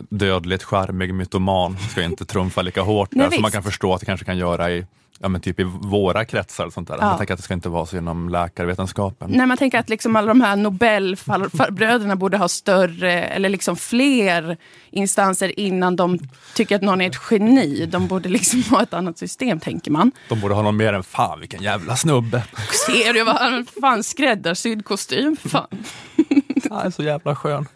dödligt charmig mytoman ska inte trumfa lika hårt Nej, där, som man visst. kan förstå att det kanske kan göra i, ja, men typ i våra kretsar. Och sånt där. Ja. Man tänker att det ska inte vara så inom läkarvetenskapen. När man tänker att liksom alla de här Nobelbröderna borde ha större, eller liksom fler instanser innan de tycker att någon är ett geni. De borde liksom ha ett annat system, tänker man. De borde ha någon mer än fan vilken jävla snubbe. Ser du vad han fan skräddarsydd kostym? Fan. Han är så jävla skön.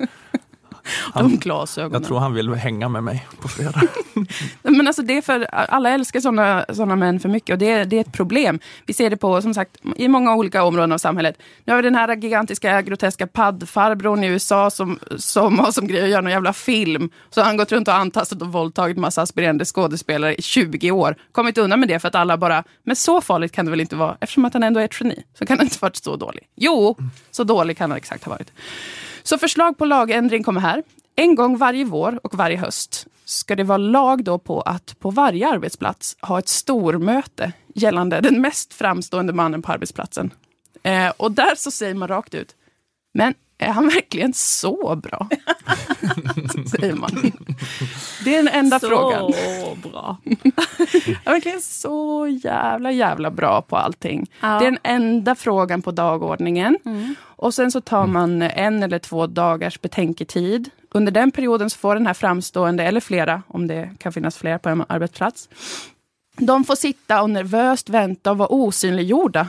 De glasögonen. Jag tror han vill hänga med mig på fredag. Men alltså det för, alla älskar såna, såna män för mycket och det, är- det är ett problem. Vi ser det på, som sagt, i många olika områden av samhället. Nu har vi den här gigantiska, groteska paddfarbrorn i USA som, som har som grej att göra någon jävla film. Så han gått runt och antastat och våldtagit massa aspirerande skådespelare i 20 år. Kommit undan med det för att alla bara, men så farligt kan det väl inte vara? Eftersom att han ändå är ett geni, så kan han inte varit så dålig. Jo, så dålig kan han exakt ha varit. Så förslag på lagändring kommer här. En gång varje vår och varje höst ska det vara lag då på att på varje arbetsplats ha ett stormöte gällande den mest framstående mannen på arbetsplatsen. Eh, och där så säger man rakt ut, men är han verkligen så bra? säger man. Det är den enda så frågan. bra. Han är verkligen så jävla, jävla bra på allting. Ja. Det är den enda frågan på dagordningen. Och sen så tar man en eller två dagars betänketid. Under den perioden så får den här framstående, eller flera, om det kan finnas fler på en arbetsplats. De får sitta och nervöst vänta och vara osynliggjorda.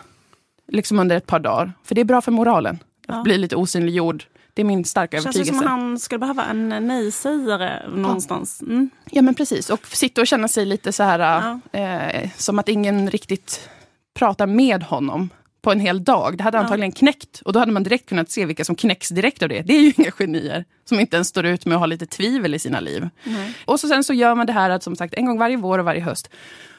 Liksom under ett par dagar. För det är bra för moralen. Att Ja. bli lite osynliggjord. Det är min starka Känns övertygelse. som att han skulle behöva en nej-sägare någonstans. Mm. Ja men precis, och sitta och känna sig lite så här, eh, som att ingen riktigt pratar med honom på en hel dag. Det hade antagligen knäckt och då hade man direkt kunnat se vilka som knäcks direkt av det. Det är ju inga genier som inte ens står ut med att ha lite tvivel i sina liv. Och så sen så gör man det här att som sagt en gång varje vår och varje höst.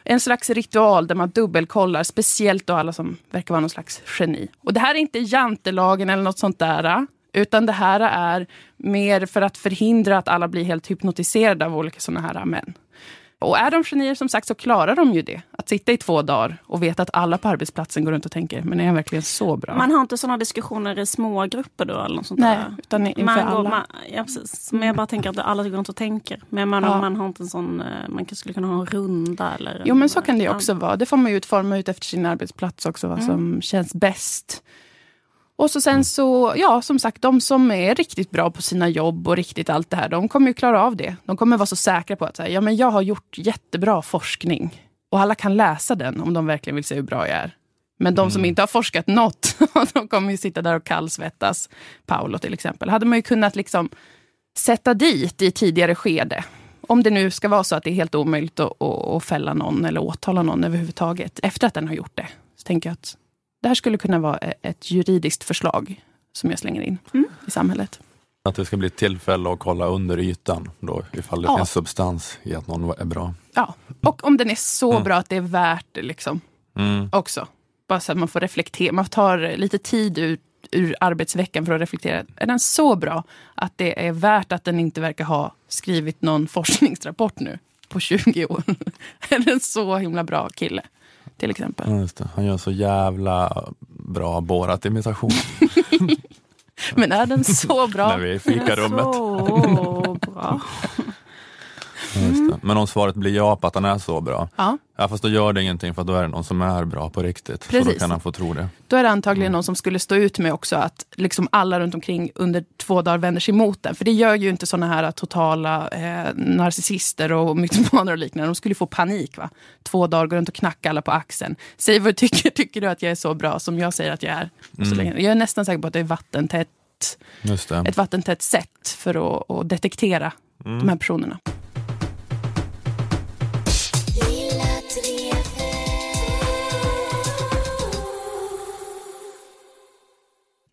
En slags ritual där man dubbelkollar, speciellt då alla som verkar vara någon slags geni. Och det här är inte jantelagen eller något sånt där. Utan det här är mer för att förhindra att alla blir helt hypnotiserade av olika såna här män. Och är de genier som sagt så klarar de ju det. Att sitta i två dagar och veta att alla på arbetsplatsen går runt och tänker, men är han verkligen så bra? Man har inte sådana diskussioner i små grupper då? Eller något sånt Nej, där. utan inför man går, alla. Man, ja, precis. Men jag bara tänker att alla går runt och tänker. Men man, Ja. man har inte en sån, eh, man skulle kunna ha en runda eller... Jo men så kan det också vara. Det får man ju utforma ut efter sin arbetsplats också, vad Mm. som känns bäst. Och så sen så, ja som sagt, de som är riktigt bra på sina jobb och riktigt allt det här, de kommer ju klara av det. De kommer vara så säkra på att säga, ja men jag har gjort jättebra forskning. Och alla kan läsa den om de verkligen vill se hur bra jag är. Men de som inte har forskat något, de kommer ju sitta där och kallsvettas. Paolo till exempel. Hade man ju kunnat liksom sätta dit i tidigare skede. Om det nu ska vara så att det är helt omöjligt att, att, att fälla någon eller åtala någon överhuvudtaget efter att den har gjort det. Så tänker jag att det här skulle kunna vara e- ett juridiskt förslag som jag slänger in i samhället. Att det ska bli ett tillfälle att kolla under ytan då, ifall det Ja. finns substans i att någon är bra. Ja, och om den är så Mm. bra att det är värt det liksom Mm. också. Bara så att man får reflektera, man tar lite tid ur, ur arbetsveckan för att reflektera. Är den så bra att det är värt att den inte verkar ha skrivit någon forskningsrapport nu på 20 år? är den så himla bra kille? Till exempel. Ja, just det. Han gör så jävla bra Borat-imitation. Men är den så bra? När vi är i fikarummet. Så bra. Det. Men om svaret blir ja på att han är så bra, Ja, ja, fast då gör det ingenting för då är det någon som är bra på riktigt. Så Precis. då kan han få tro det. då är det antagligen någon som skulle stå ut med också att liksom alla runt omkring under två dagar vänder sig emot den. För det gör ju inte såna här totala eh, narcissister och mytomaner och liknande. De skulle få panik. va? Två dagar, gå runt och knacka alla på axeln. Säg vad du tycker. Tycker du att jag är så bra som jag säger att jag är? Så länge. Jag är nästan säker på att det är vattentätt, ett vattentätt sätt för att, att detektera de här personerna.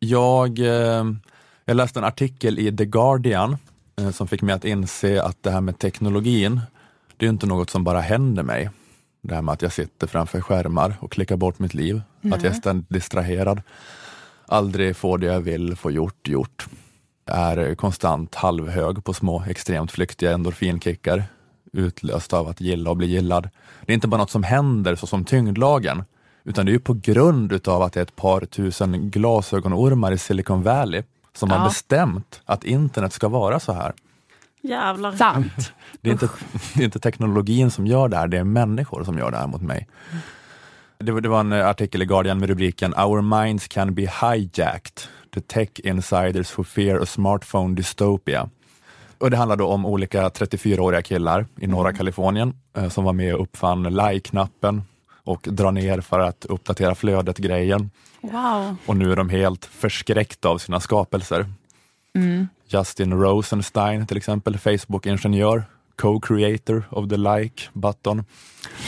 Jag, eh, jag läste en artikel i The Guardian eh, som fick mig att inse att det här med teknologin, det är inte något som bara händer mig. Det här med att jag sitter framför skärmar och klickar bort mitt liv, att jag är ständigt distraherad, aldrig får det jag vill få gjort, gjort. Är konstant halvhög på små extremt flyktiga endorfinkickar, utlöst av att gilla och bli gillad. Det är inte bara något som händer så som tyngdlagen, utan det är ju på grund utav att det är ett par tusen glasögonormar i Silicon Valley som Ja. har bestämt att internet ska vara så här. Jävlar. Sant. Det är, inte, det är inte teknologin som gör det här, det är människor som gör det här mot mig. Det var, det var en artikel i Guardian med rubriken Our minds can be hijacked. The tech insiders who fear a smartphone dystopia. Och det handlar då om olika 34-åriga killar i norra Kalifornien eh, som var med och uppfann like-knappen och dra ner för att uppdatera flödet-grejen. Wow. Och nu är de helt förskräckta av sina skapelser. Mm. Justin Rosenstein till exempel, Facebook-ingenjör, co-creator of the like button.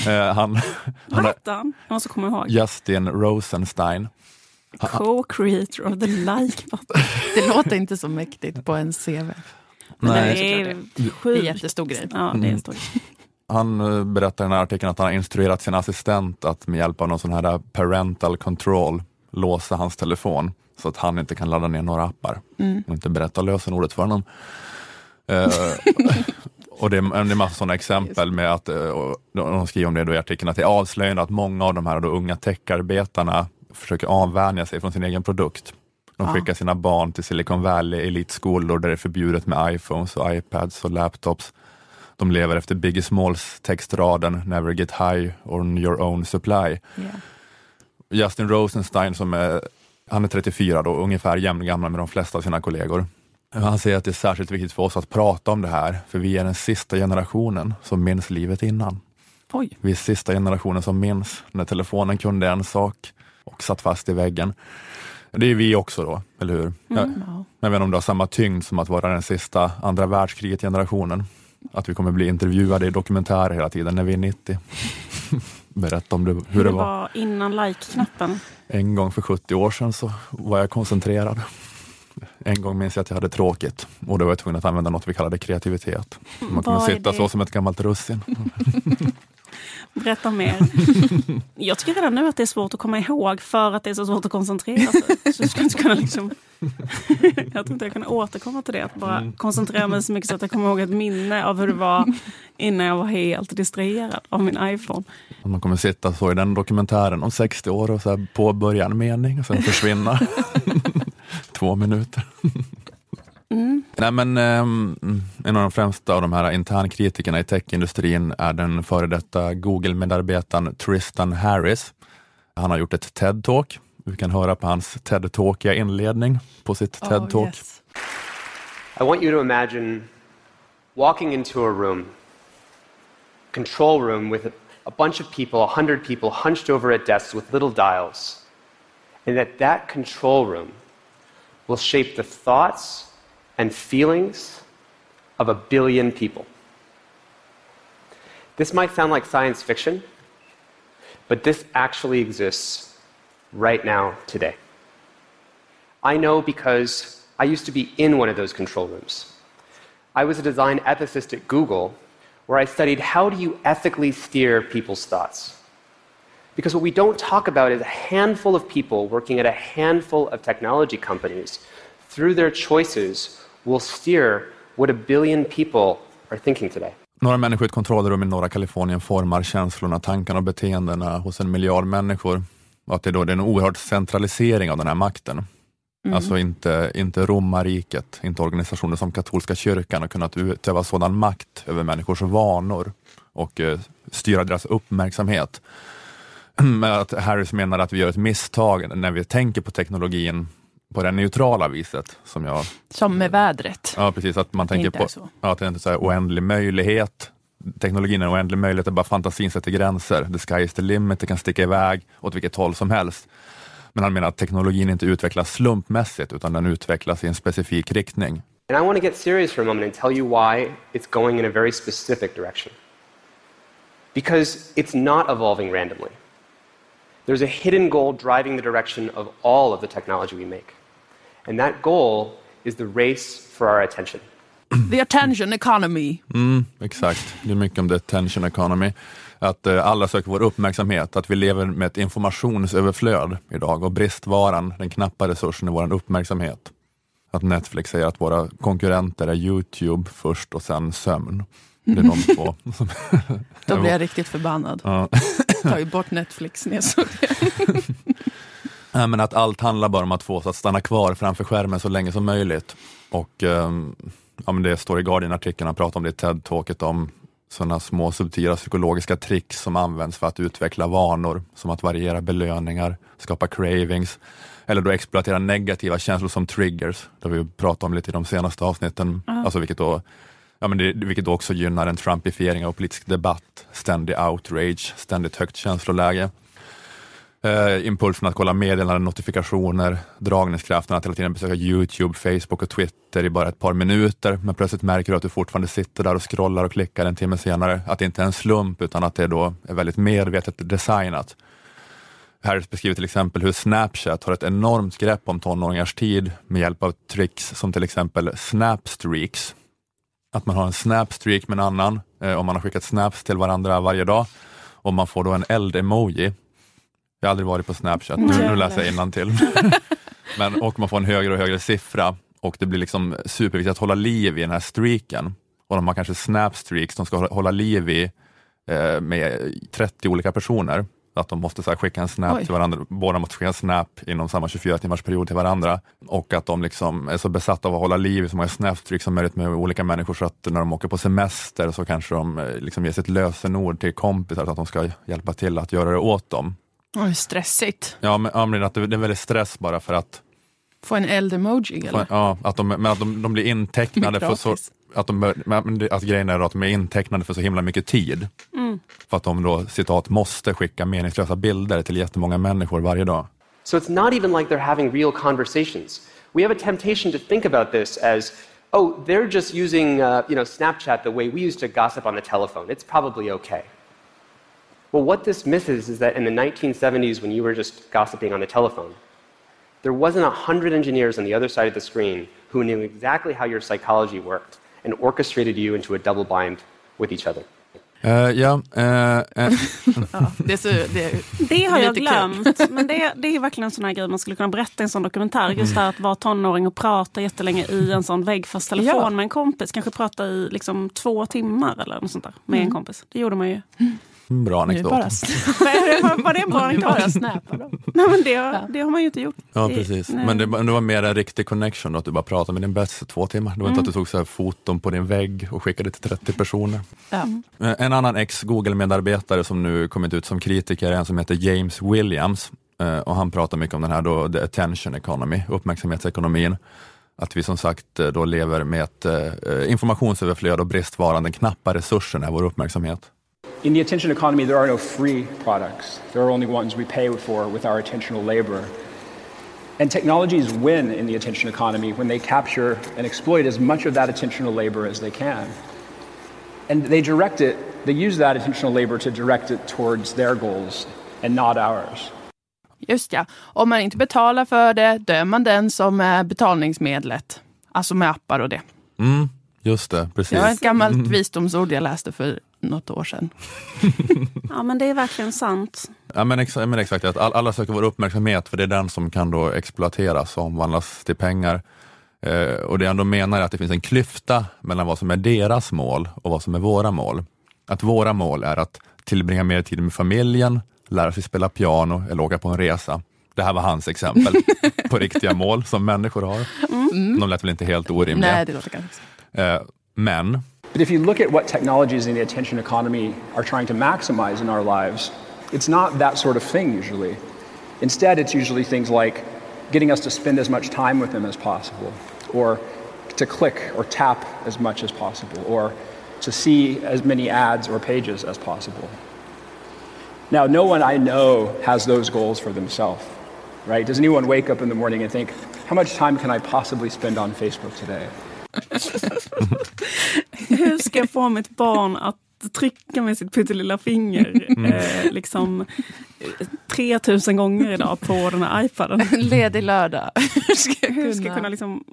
Eh, han, Vad han är? Jag måste komma ihåg. Justin Rosenstein. Co-creator of the like button. Det låter inte så mäktigt på en CV. Men Nej. det är, det. det är en jättestor grej. Ja, det är en stor grej. Han eh, berättar i den här artikeln att han har instruerat sin assistent att med hjälp av någon sån här parental control låsa hans telefon så att han inte kan ladda ner några appar Mm. och inte berätta lösenordet för honom. Eh, och det är, det är massa sådana exempel med att, eh, de skriver om det i artikeln, att det är avslöjande att många av de här då unga techarbetarna försöker avvänja sig från sin egen produkt. De skickar sina barn till Silicon Valley elitskolor där det är förbjudet med iPhones och iPads och laptops. De lever efter Biggie Smalls textraden Never get high on your own supply. Justin Rosenstein som är, han är 34 då, ungefär jämngammal med de flesta av sina kollegor. Han säger att det är särskilt viktigt för oss att prata om det här, för vi är den sista generationen som minns livet innan. Oj. Vi är sista generationen som minns när telefonen kunde en sak och satt fast i väggen. Det är vi också då, eller hur? Jag, Ja. jag vet inte om det har samma tyngd som att vara den sista andra världskriget-generationen. Att vi kommer bli intervjuade i dokumentärer hela tiden när vi är 90. Berätta om det, hur det var. var innan like-knappen. En gång för 70 år sedan så var jag koncentrerad. En gång minns jag att jag hade tråkigt och då var jag tvungen att använda något vi kallade kreativitet. Man kunde sitta det? så som ett gammalt russin. Berätta mer. Jag tycker redan nu att det är svårt att komma ihåg för att det är så svårt att koncentrera sig. Så jag skulle inte kunna liksom... Jag tror inte jag kan återkomma till det. Att bara Mm. koncentrera mig så mycket så att jag kommer ihåg ett minne av hur det var innan jag var helt distraherad av min iPhone. Man kommer sitta så i den dokumentären om 60 år och så här påbörja en mening och sen försvinna. Två minuter. Mm. Nej, men, ehm, en av de främsta av de här internkritikerna i techindustrin är den före detta Google-medarbetaren Tristan Harris. Han har gjort ett TED-talk Vi kan höra på hans TED-talkiga inledning på sitt TED-talk. Oh, yes. I want you to imagine walking into a room, control room with a, a bunch of people, a hundred people hunched over at desks with little dials, and that that control room will shape the thoughts and feelings of a billion people. This might sound like science fiction, but this actually exists right now, today. I know because I used to be in one of those control rooms. I was a design ethicist at Google where I studied how do you ethically steer people's thoughts. Because what we don't talk about is a handful of people working at a handful of technology companies, through their choices, will steer what a billion people are thinking today. Några människor i ett kontrollrum i norra Kalifornien formar känslorna, tankarna och beteendena hos en miljard människor. Och att det, då, det är en oerhörd centralisering av den här makten. Mm. Alltså inte, inte romarriket, inte organisationer som katolska kyrkan har kunnat utöva sådan makt över människors vanor och eh, styra deras uppmärksamhet. Men att Harris menar att vi gör ett misstag när vi tänker på teknologin på det neutrala viset. Som, jag, som med vädret. Ja, precis. Att man tänker på ja, att det är inte så här oändlig möjlighet. Teknologin är en oändlig möjlighet, det bara fantasin sätter gränser. The sky is the limit, det kan sticka iväg åt vilket håll som helst. Men han menar att teknologin inte utvecklas slumpmässigt, utan den utvecklas i en specifik riktning. And I want to get serious for a moment and tell you why it's going in a very specific direction. Because it's not evolving randomly. There's a hidden goal driving the direction of all of the technology we make. And that goal is the race for our attention. The attention economy. Mm, exakt, det är mycket om the attention economy. Att eh, alla söker vår uppmärksamhet, att vi lever med ett informationsöverflöd idag och bristvaran, den knappa resursen, är vår uppmärksamhet. Att Netflix säger att våra konkurrenter är Youtube först och sen sömn. Det är de två. Då blir jag riktigt förbannad. Ja. Ta ju bort Netflix när jag såg det. men att allt handlar bara om att få oss att stanna kvar framför skärmen så länge som möjligt. Och um, ja, men Det står i Guardian-artikeln, han pratar om det i TED-talket om sådana små subtila psykologiska tricks som används för att utveckla vanor, som att variera belöningar, skapa cravings, eller då exploatera negativa känslor som triggers, det vi pratat om lite i de senaste avsnitten, uh. alltså vilket då Ja, men det, vilket också gynnar en trumpifiering av politisk debatt, ständig outrage, ständigt högt känsloläge. Eh, impulsen att kolla meddelanden, notifikationer, dragningskraften att hela tiden besöka Youtube, Facebook och Twitter i bara ett par minuter, men plötsligt märker du att du fortfarande sitter där och scrollar och klickar en timme senare. Att det inte är en slump, utan att det då är väldigt medvetet designat. Harris beskriver till exempel hur Snapchat har ett enormt grepp om tonåringars tid med hjälp av tricks som till exempel Snapstreaks, att man har en snapstreak med en annan, eh, om man har skickat snaps till varandra varje dag. Och man får då en eld-emoji. Jag har aldrig varit på Snapchat, nu, nu läser jag till. Men, och man får en högre och högre siffra och det blir liksom superviktigt att hålla liv i den här streaken. Och de har kanske snapstreaks de ska hålla liv i eh, med 30 olika personer att de måste så här, skicka en snap Oj. till varandra, båda måste skicka en snap inom samma 24 timmars period till varandra och att de liksom är så besatta av att hålla liv i så många snapstreaks som möjligt med olika människor så att när de åker på semester så kanske de eh, liksom ger sitt lösenord till kompisar så att de ska hjälpa till att göra det åt dem. Oj, stressigt. Ja, men, ja, men att det, är väldigt stress bara för att Få en eld-emoji eller? Ja, att de, men att de, de blir intecknade för så, att, de, att grejen är att de är intecknade för så himla mycket tid. Mm. För att de då, citat, måste skicka meningslösa bilder till jättemånga människor varje dag. So it's not even like they're having real conversations. We have a temptation to think about this as, oh, they're just using uh, you know, Snapchat the way we used to gossip on the telephone. It's probably okay. Well, what this misses is that in the 1970s, when you were just gossiping on the telephone, there wasn't a hundred engineers on the other side of the screen who knew exactly how your psychology worked and orchestrated you into a double bind with each other. Uh, ja, uh, uh. ja, det, så, det, det har jag glömt. Men det, det är verkligen en sån här grej man skulle kunna berätta i en sån dokumentär. Just det här att vara tonåring och prata jättelänge i en sån väggfast telefon ja. med en kompis. Kanske prata i liksom två timmar eller något sånt där med mm. en kompis. Det gjorde man ju. Bra anekdot. Bara var det en bra anekdot? Nej, men det, det har man ju inte gjort. Ja, precis. Nej. Men det, det, var mer en riktig connection, då, att du bara pratade med din bäst i två timmar. Det var mm. inte att du tog så här foton på din vägg och skickade till 30 personer. Ja. Eh, en annan ex-Google-medarbetare som nu kommit ut som kritiker är en som heter James Williams. Eh, och han pratar mycket om den här då, the attention economy, uppmärksamhetsekonomin. Att vi som sagt eh, då lever med ett eh, informationsöverflöd och bristvaran, den knappa resursen är vår uppmärksamhet. In the attention economy, there are no free products. There are only ones we pay for with our attentional labor. And technologies win in the attention economy when they capture and exploit as much of that attentional labor as they can. And they direct it, they use that attentional labor to direct it towards their goals and not ours. Just ja. Om man inte betalar för det, då är man den som är betalningsmedlet. Alltså med appar och det. Mm, just det, precis. Det var ett gammalt visdomsord jag läste för något år sedan. ja, men det är verkligen sant. Ja, men, ex men exakt, att alla söker vår uppmärksamhet för det är den som kan då exploateras och omvandlas till pengar. Eh, och det jag ändå menar är att det finns en klyfta mellan vad som är deras mål och vad som är våra mål. Att våra mål är att tillbringa mer tid med familjen, lära sig spela piano eller åka på en resa. Det här var hans exempel på riktiga mål som människor har. Mm. De lät väl inte helt orimliga. Nej, det låter kanske. Eh, men But if you look at what technologies in the attention economy are trying to maximize in our lives, it's not that sort of thing usually. Instead, it's usually things like getting us to spend as much time with them as possible, or to click or tap as much as possible, or to see as many ads or pages as possible. Now, no one I know has those goals for themselves, right? Does anyone wake up in the morning and think, how much time can I possibly spend on Facebook today? Hur ska jag få mitt barn att trycka med sitt pyttelilla finger mm. eh, liksom 3000 gånger idag på den här iPaden. Ledig lördag. ska Hur ska jag kunna liksom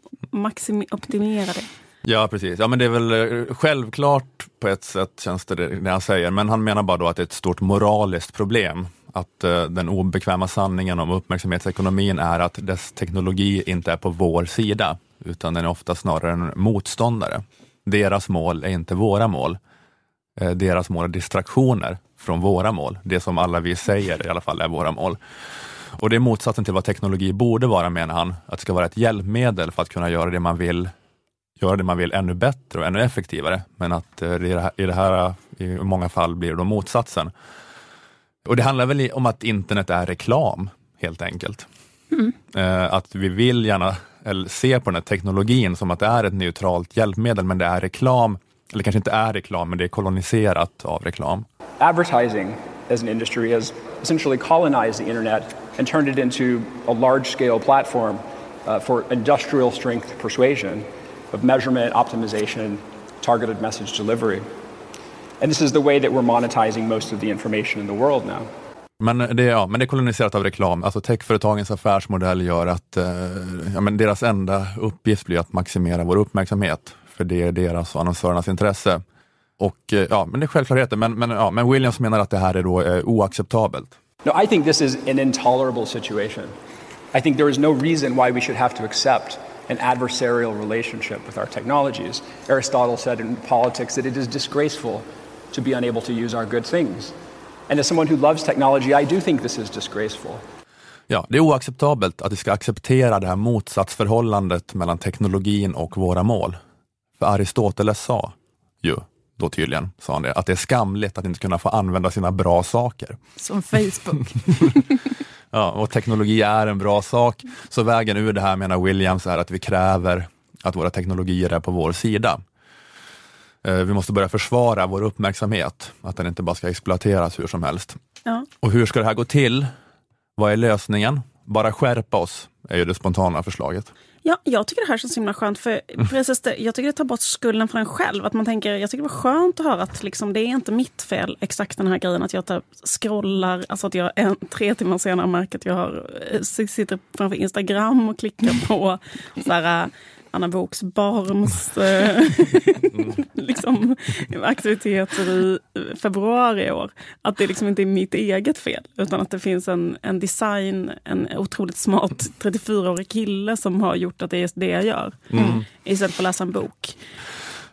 optimera det? Ja precis, ja men det är väl eh, självklart på ett sätt känns det det han säger, men han menar bara då att det är ett stort moraliskt problem. Att uh, den obekväma sanningen om uppmärksamhetsekonomin är att dess teknologi inte är på vår sida, utan den är ofta snarare en motståndare. Deras mål är inte våra mål. Uh, deras mål är distraktioner från våra mål. Det som alla vi säger i alla fall är våra mål. Och det är motsatsen till vad teknologi borde vara menar han, att det ska vara ett hjälpmedel för att kunna göra det man vill göra det man vill ännu bättre och ännu effektivare. Men att eh, i det här, i, det här, i många fall blir det då motsatsen. Och det handlar väl om att internet är reklam, helt enkelt. Mm. Eh, att vi vill gärna eller se på den här teknologin som att det är ett neutralt hjälpmedel, men det är reklam, eller kanske inte är reklam, men det är koloniserat av reklam. Advertising as an industry has essentially colonized the internet and turned it into a large scale platform uh, for industrial strength persuasion of measurement, optimization, targeted message delivery. And this is the way that we're monetizing most of the information in the world now. Men det, ja, men det är koloniserat av reklam. Alltså techföretagens affärsmodell gör att eh, ja, men deras enda uppgift blir att maximera vår uppmärksamhet. För det är deras och annonsörernas intresse. Och eh, ja, men det är självklarheter. Men, men, ja, men Williams menar att det här är då eh, oacceptabelt. No, I think this is an intolerable situation. I think there is no reason why we should have to accept an adversarial relationship with our technologies. Aristotle said in politics that it is disgraceful to be unable to use our good things. And as someone who loves technology, I do think this is disgraceful. Ja, det är oacceptabelt att vi ska acceptera det här motsatsförhållandet mellan teknologin och våra mål. För Aristoteles sa ju, då tydligen, sa han det, att det är skamligt att inte kunna få använda sina bra saker. Som Facebook. Ja, och teknologi är en bra sak. Så vägen ur det här menar Williams är att vi kräver att våra teknologier är på vår sida. Eh, vi måste börja försvara vår uppmärksamhet, att den inte bara ska exploateras hur som helst. Ja. Och hur ska det här gå till? Vad är lösningen? Bara skärpa oss, är ju det spontana förslaget. Ja, jag tycker det här känns så himla skönt. För precis det, jag tycker det tar bort skulden för en själv. Att man tänker, jag tycker det var skönt att höra att liksom, det är inte mitt fel, exakt den här grejen att jag tar, scrollar, alltså att jag en, tre timmar senare märker att jag har, eh, sitter framför Instagram och klickar på så här, Anna Boks barns eh, liksom, aktiviteter i februari i år. Att det liksom inte är mitt eget fel, utan att det finns en, en design, en otroligt smart 34-årig kille som har gjort att det är det jag gör. Mm. Istället för att läsa en bok.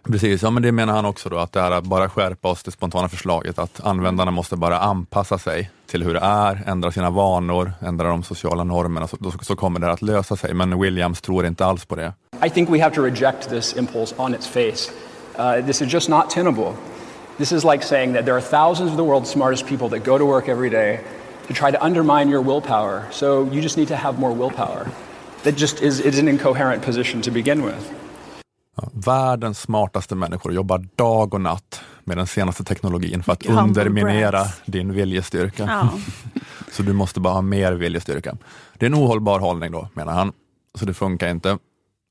Precis, ja men det menar han också då, att det är att bara skärpa oss det spontana förslaget, att användarna måste bara anpassa sig till hur det är, ändra sina vanor, ändra de sociala normerna, så, så kommer det att lösa sig. Men Williams tror inte alls på det. I think we have to reject this impulse on its face. Uh, this is just not tenable. This is like saying that there are thousands of the world's smartest people that go to work every day to try to undermine your willpower. So you just need to have more willpower. That just is, is an incoherent position to begin with. Världens smartaste människor jobbar dag och natt med den senaste teknologin för att Humble underminera brags. din viljestyrka. Ja. Så du måste bara ha mer viljestyrka. Det är en ohållbar hållning då, menar han. Så det funkar inte.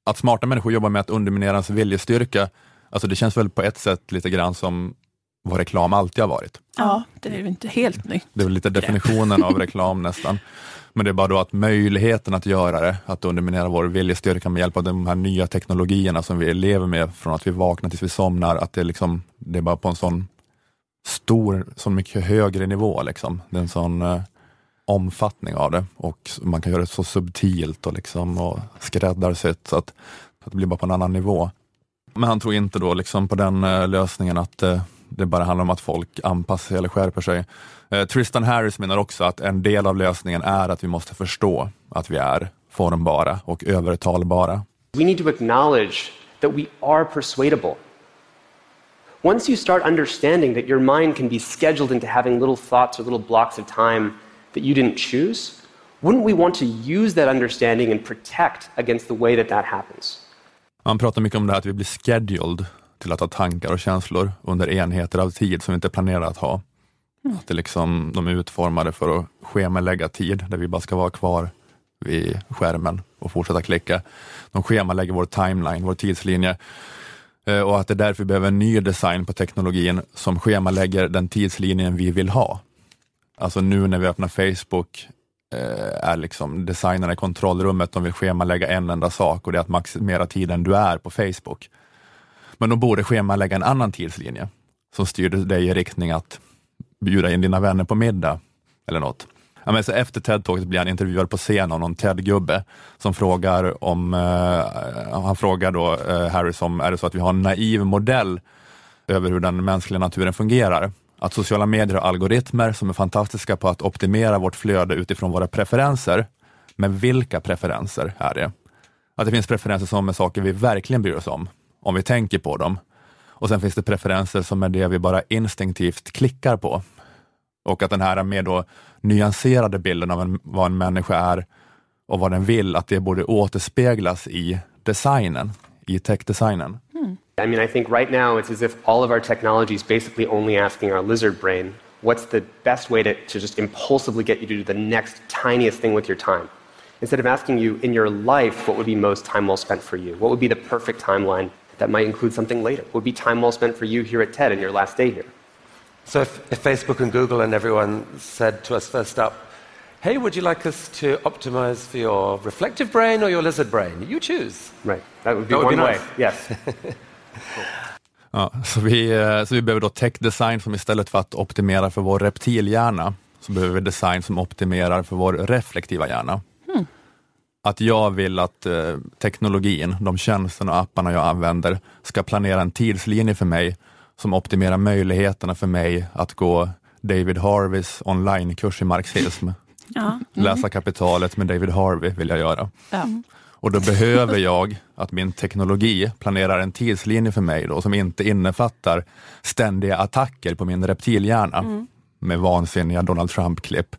Att smarta människor jobbar med att underminera ens viljestyrka, alltså det känns väl på ett sätt lite grann som vad reklam alltid har varit. Ja, det är ju inte helt nytt. Det är väl lite definitionen av reklam nästan. Men det är bara då att möjligheten att göra det, att underminera vår viljestyrka med hjälp av de här nya teknologierna som vi lever med från att vi vaknar tills vi somnar, att det, är liksom, det är bara på en sån stor, så mycket högre nivå. Liksom. Det är en sån eh, omfattning av det och man kan göra det så subtilt och, liksom, och skräddarsytt så att, att det blir bara på en annan nivå. Men han tror inte då liksom på den eh, lösningen att eh, det bara handlar om att folk anpassar sig eller skärper sig. Eh, Tristan Harris menar också att en del av lösningen är att vi måste förstå att vi är formbara och övertalbara. We need to acknowledge that we are persuadable. Once you start understanding that your mind can be scheduled into having little thoughts or little blocks of time that you didn't choose, wouldn't we want to use that understanding and protect against the way that that happens? Han pratar mycket om det här att vi blir scheduled till att ha tankar och känslor under enheter av tid som vi inte planerar att ha. Att det liksom, de är utformade för att schemalägga tid där vi bara ska vara kvar vid skärmen och fortsätta klicka. De schemalägger vår timeline, vår tidslinje. Eh, Och att det är därför vi behöver en ny design på teknologin som schemalägger den tidslinjen vi vill ha. Alltså nu när vi öppnar Facebook eh, är liksom designerna i kontrollrummet, de vill schemalägga en enda sak och det är att maximera tiden du är på Facebook. Men de borde schemalägga en annan tidslinje som styr dig i riktning att bjuda in dina vänner på middag eller något. Ja, men så efter TED-talket blir han intervjuad på scen av någon TED-gubbe som frågar om, eh, han frågar då eh, Harris om, är det så att vi har en naiv modell över hur den mänskliga naturen fungerar? Att sociala medier har algoritmer som är fantastiska på att optimera vårt flöde utifrån våra preferenser. Men vilka preferenser är det? Att det finns preferenser som är saker vi verkligen bryr oss om, om vi tänker på dem. Och sen finns det preferenser som är det vi bara instinktivt klickar på. Och att den här mer då nyanserade bilden av en, vad en människa är och vad den vill, att det borde återspeglas i designen, i techdesignen. I mean, I think right now it's as if all of our technology is basically only asking our lizard brain what's the best way to, to just impulsively get you to do the next tiniest thing with your time. Instead of asking you in your life what would be most time well spent for you, what would be the perfect timeline that might include something later, what would be time well spent for you here at TED in your last day here. So if, if Facebook and Google and everyone said to us first up, hey, would you like us to optimize for your reflective brain or your lizard brain? You choose. Right. That would be That would one be way. Yes. Ja, så, vi, eh, så vi behöver då tech-design som istället för att optimera för vår reptilhjärna, så behöver vi design som optimerar för vår reflektiva hjärna. Hmm. Att jag vill att eh, teknologin, de tjänsterna och apparna jag använder, ska planera en tidslinje för mig som optimerar möjligheterna för mig att gå David Harveys onlinekurs i marxism. Ja. Läsa kapitalet med David Harvey vill jag göra. Ja. Och då behöver jag att min teknologi planerar en tidslinje för mig då, som inte innefattar ständiga attacker på min reptilhjärna med vansinniga Donald Trump-klipp,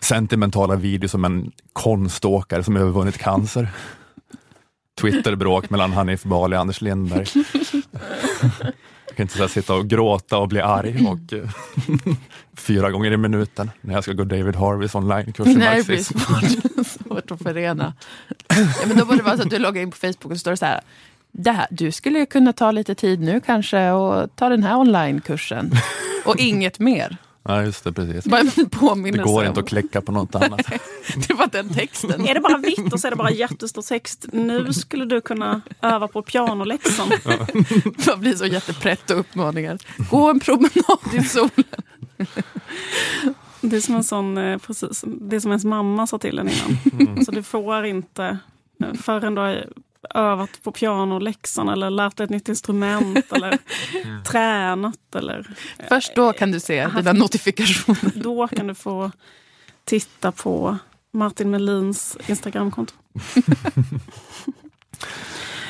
sentimentala videos om en konståkare som övervunnit cancer, Twitterbråk mellan Hanif Bali och Anders Lindberg. Kan inte så sitta och gråta och bli arg och eh, fyra gånger i minuten när jag ska gå David Harveys onlinekurs i Nej, det blir marxism. svårt, att förena. Ja, men då borde det vara så att du loggar in på Facebook och står så här. Det här, du skulle kunna ta lite tid nu kanske och ta den här onlinekursen. Och inget mer. Ja, just det, precis. Bara en Det påminnelse. går om- inte att klicka på något annat. Det var den texten. Är det bara vitt och så är det bara jättestor text. Nu skulle du kunna öva på pianoläxan. Det blir så jätteprätt och uppmaningar. Gå en promenad i solen. Det är som en sån, eh, precis, det är som ens mamma sa till en innan. Så du får inte förrän du har övat på pianoläxan eller lärt dig ett nytt instrument eller tränat. Eller, Först då kan du se dina notifikationer. då kan du få titta på Martin Melins Instagramkonto.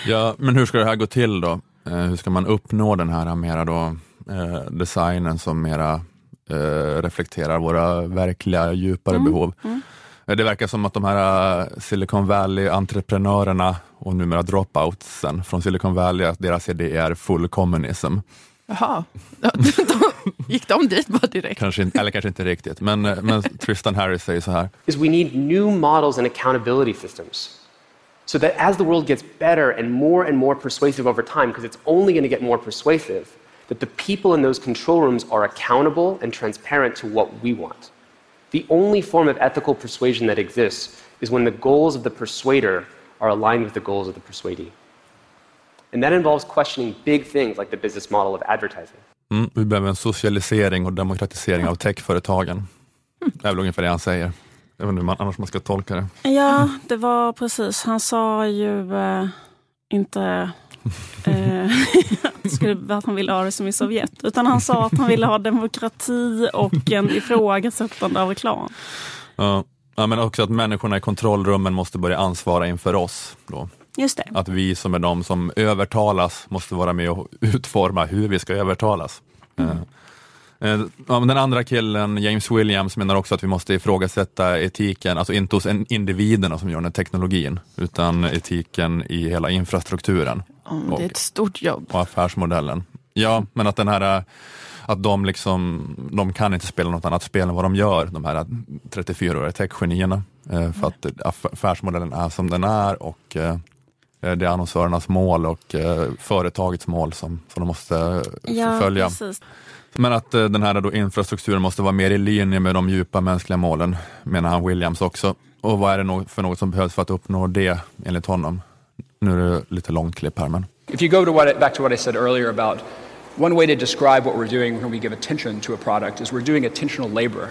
Ja, men hur ska det här gå till då? Eh, hur ska man uppnå den här mera då, eh, designen som mera eh, reflekterar våra verkliga djupare Mm. behov. Mm. Det verkar som att de här eh, Silicon Valley-entreprenörerna och numera dropoutsen från Silicon Valley, att deras idé är full communism. Jaha, gick de dit bara direkt? Kanske inte, eller kanske inte riktigt, men, eh, men Tristan Harris säger så här. is we need new models and accountability systems. So that as the world gets better and more and more persuasive over time, because it's only going to get more persuasive, that the people in those control rooms are accountable and transparent to what we want. The only form of ethical persuasion that exists is when the goals of the persuader are aligned with the goals of the persuadee. And that involves questioning big things like the business model of advertising. Mm, vi behöver en socialisering och demokratisering av techföretagen. Det är väl ungefär det han säger. Jag vet inte hur man, annars man ska tolka det. Ja, det var precis. Han sa ju eh, inte skulle, att han ville ha det som i Sovjet. Utan han sa att han ville ha demokrati och en ifrågasättande av reklam. Ja. Ja, men också att människorna i kontrollrummen måste börja ansvara inför oss. Då. Just det. Att vi som är de som övertalas måste vara med och utforma hur vi ska övertalas. Eh, eh, men Den andra killen, James Williams, menar också att vi måste ifrågasätta etiken, alltså inte hos individerna som gör den teknologin, utan etiken i hela infrastrukturen Mm, det är ett stort jobb. och affärsmodellen. Ja, men att den här eh, att de liksom, de kan inte spela något annat spel än vad de gör, de här 34-åriga techgenierna. eh, För att aff- affärsmodellen är som den är och eh, det är annonsörernas mål och företagets mål som, som de måste Ja, följa. precis. Men att den här då infrastrukturen måste vara mer i linje med de djupa mänskliga målen, menar han Williams också. Och vad är det för något som behövs för att uppnå det, enligt honom? Nu är det lite långt klipp här, men If you go to what back to what I said earlier about one way to describe what we're doing when we give attention to a product is we're doing attentional labor.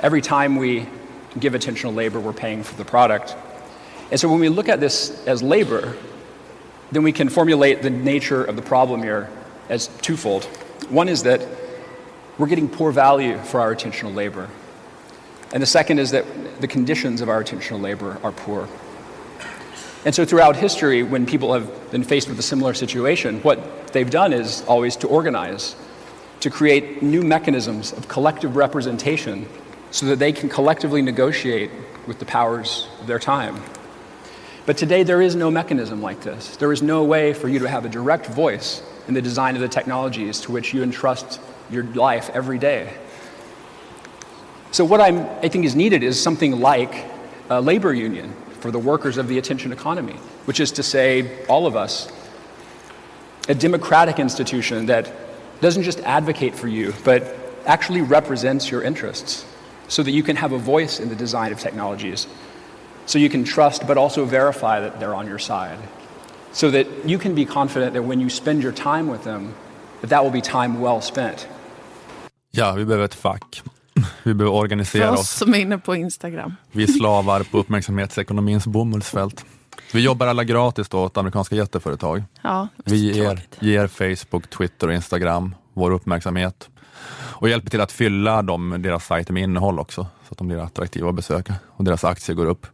Every time we give attentional labor, we're paying for the product. And so when we look at this as labor, then we can formulate the nature of the problem here as twofold. One is that we're getting poor value for our attentional labor. And the second is that the conditions of our attentional labor are poor. And so, throughout history, when people have been faced with a similar situation, what they've done is always to organize, to create new mechanisms of collective representation so that they can collectively negotiate with the powers of their time. But today, there is no mechanism like this. There is no way for you to have a direct voice in the design of the technologies to which you entrust your life every day. So, what I'm, I think is needed is something like a labor union for the workers of the attention economy, which is to say, all of us, a democratic institution that doesn't just advocate for you, but actually represents your interests so that you can have a voice in the design of technologies, so you can trust but also verify that they're on your side, so that you can be confident that when you spend your time with them, that that will be time well spent. ja, vi behöver ett fack. Vi behöver För organisera oss oss. som är inne på Instagram. Vi är slavar på uppmärksamhetsekonomins bomullsfält. Vi jobbar alla gratis då åt amerikanska jätteföretag. Ja, Vi ger, ger Facebook, Twitter och Instagram vår uppmärksamhet och hjälper till att fylla dem, deras sajter med innehåll också, så att de blir attraktiva att besöka och deras aktier går upp.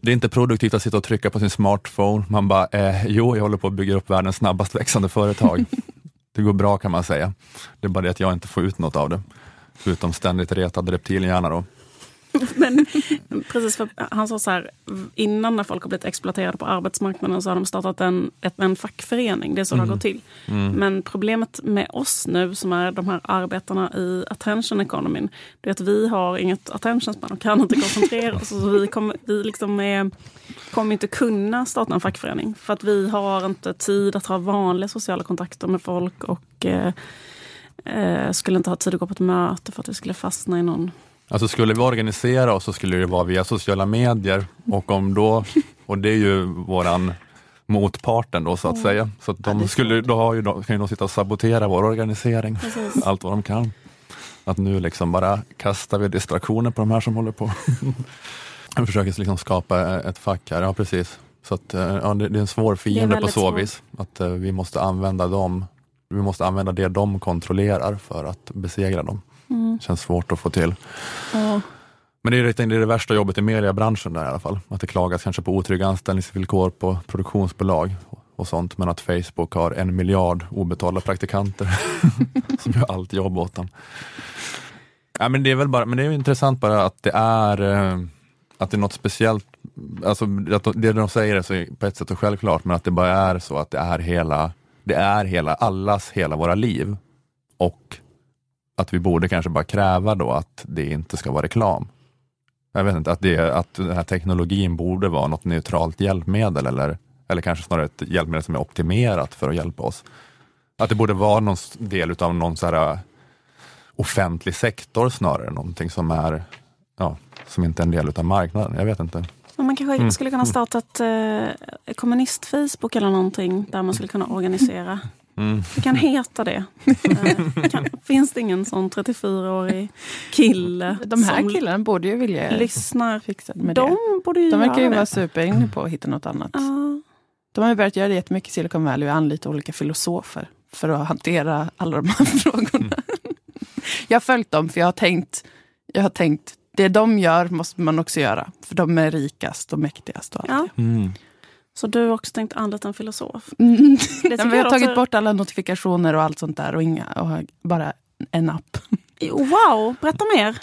Det är inte produktivt att sitta och trycka på sin smartphone. Man bara, eh, jo, jag håller på att bygga upp världens snabbast växande företag. Det går bra kan man säga. Det är bara det att jag inte får ut något av det. Förutom ständigt retad reptilhjärna då. Men precis, för han sa så här, innan när folk har blivit exploaterade på arbetsmarknaden så har de startat en, ett, en fackförening. Det är så det har Mm. gått till. Mm. Men problemet med oss nu som är de här arbetarna i attention economy, det är att vi har inget attention span och kan inte koncentrera oss. Så vi kommer, vi liksom är, kommer inte kunna starta en fackförening. För att vi har inte tid att ha vanliga sociala kontakter med folk och eh, eh, skulle inte ha tid att gå på ett möte för att vi skulle fastna i någon Alltså skulle vi organisera oss så skulle det vara via sociala medier och om då, och det är ju våran motparten då så att säga. Så att de skulle, då har ju, de, kan ju de sitta och sabotera vår organisering, Precis. allt vad de kan. Att nu liksom bara kastar vi distraktioner på de här som håller på. Jag försöker liksom skapa ett fack här, ja precis. Så att, eh, ja, det, är en svår fiende på så svårt. vis. Att eh, vi måste använda dem, vi måste använda det de kontrollerar för att besegra dem. Mm. Känns svårt att få till. Ja. Men det är, det, det är det värsta jobbet i mediebranschen där i alla fall. Att det klagas kanske på otrygga anställningsvillkor på produktionsbolag och sånt. Men att Facebook har en miljard obetalda praktikanter som gör allt jobb åt dem. Ja, men det är väl bara, men det är intressant bara att det är, eh, att det är något speciellt, alltså att det de säger är så på ett sätt så självklart, men att det bara är så att det är hela, det är hela, allas hela våra liv. Och att vi borde kanske bara kräva då att det inte ska vara reklam. Jag vet inte, att, det, att den här teknologin borde vara något neutralt hjälpmedel eller, eller kanske snarare ett hjälpmedel som är optimerat för att hjälpa oss. Att det borde vara någon del av någon så här äh, offentlig sektor snarare, någonting som är ja, som inte är en del av marknaden. Jag vet inte. Men man kanske Mm. skulle kunna starta ett eh, kommunist-Facebook eller någonting där man skulle kunna organisera. Mm. Det kan heta det. Eh, kan, finns det ingen sån 34-årig kille De här som killarna borde ju vilja lyssnar? fixa med De det. borde ju De verkar ju vara superinne på att hitta något annat. Ja. De har ju börjat göra det jättemycket i Silicon Valley och anlita olika filosofer för att hantera alla de här frågorna. Jag har följt dem för jag har tänkt, jag har tänkt det de gör måste man också göra. För de är rikast och mäktigast. Och allt. Ja. Mm. Så du har också tänkt anlita en filosof? Mm. Det Ja, tycker men vi har jag tagit också- bort alla notifikationer och allt sånt där och, inga, och bara en app. Wow, berätta mer.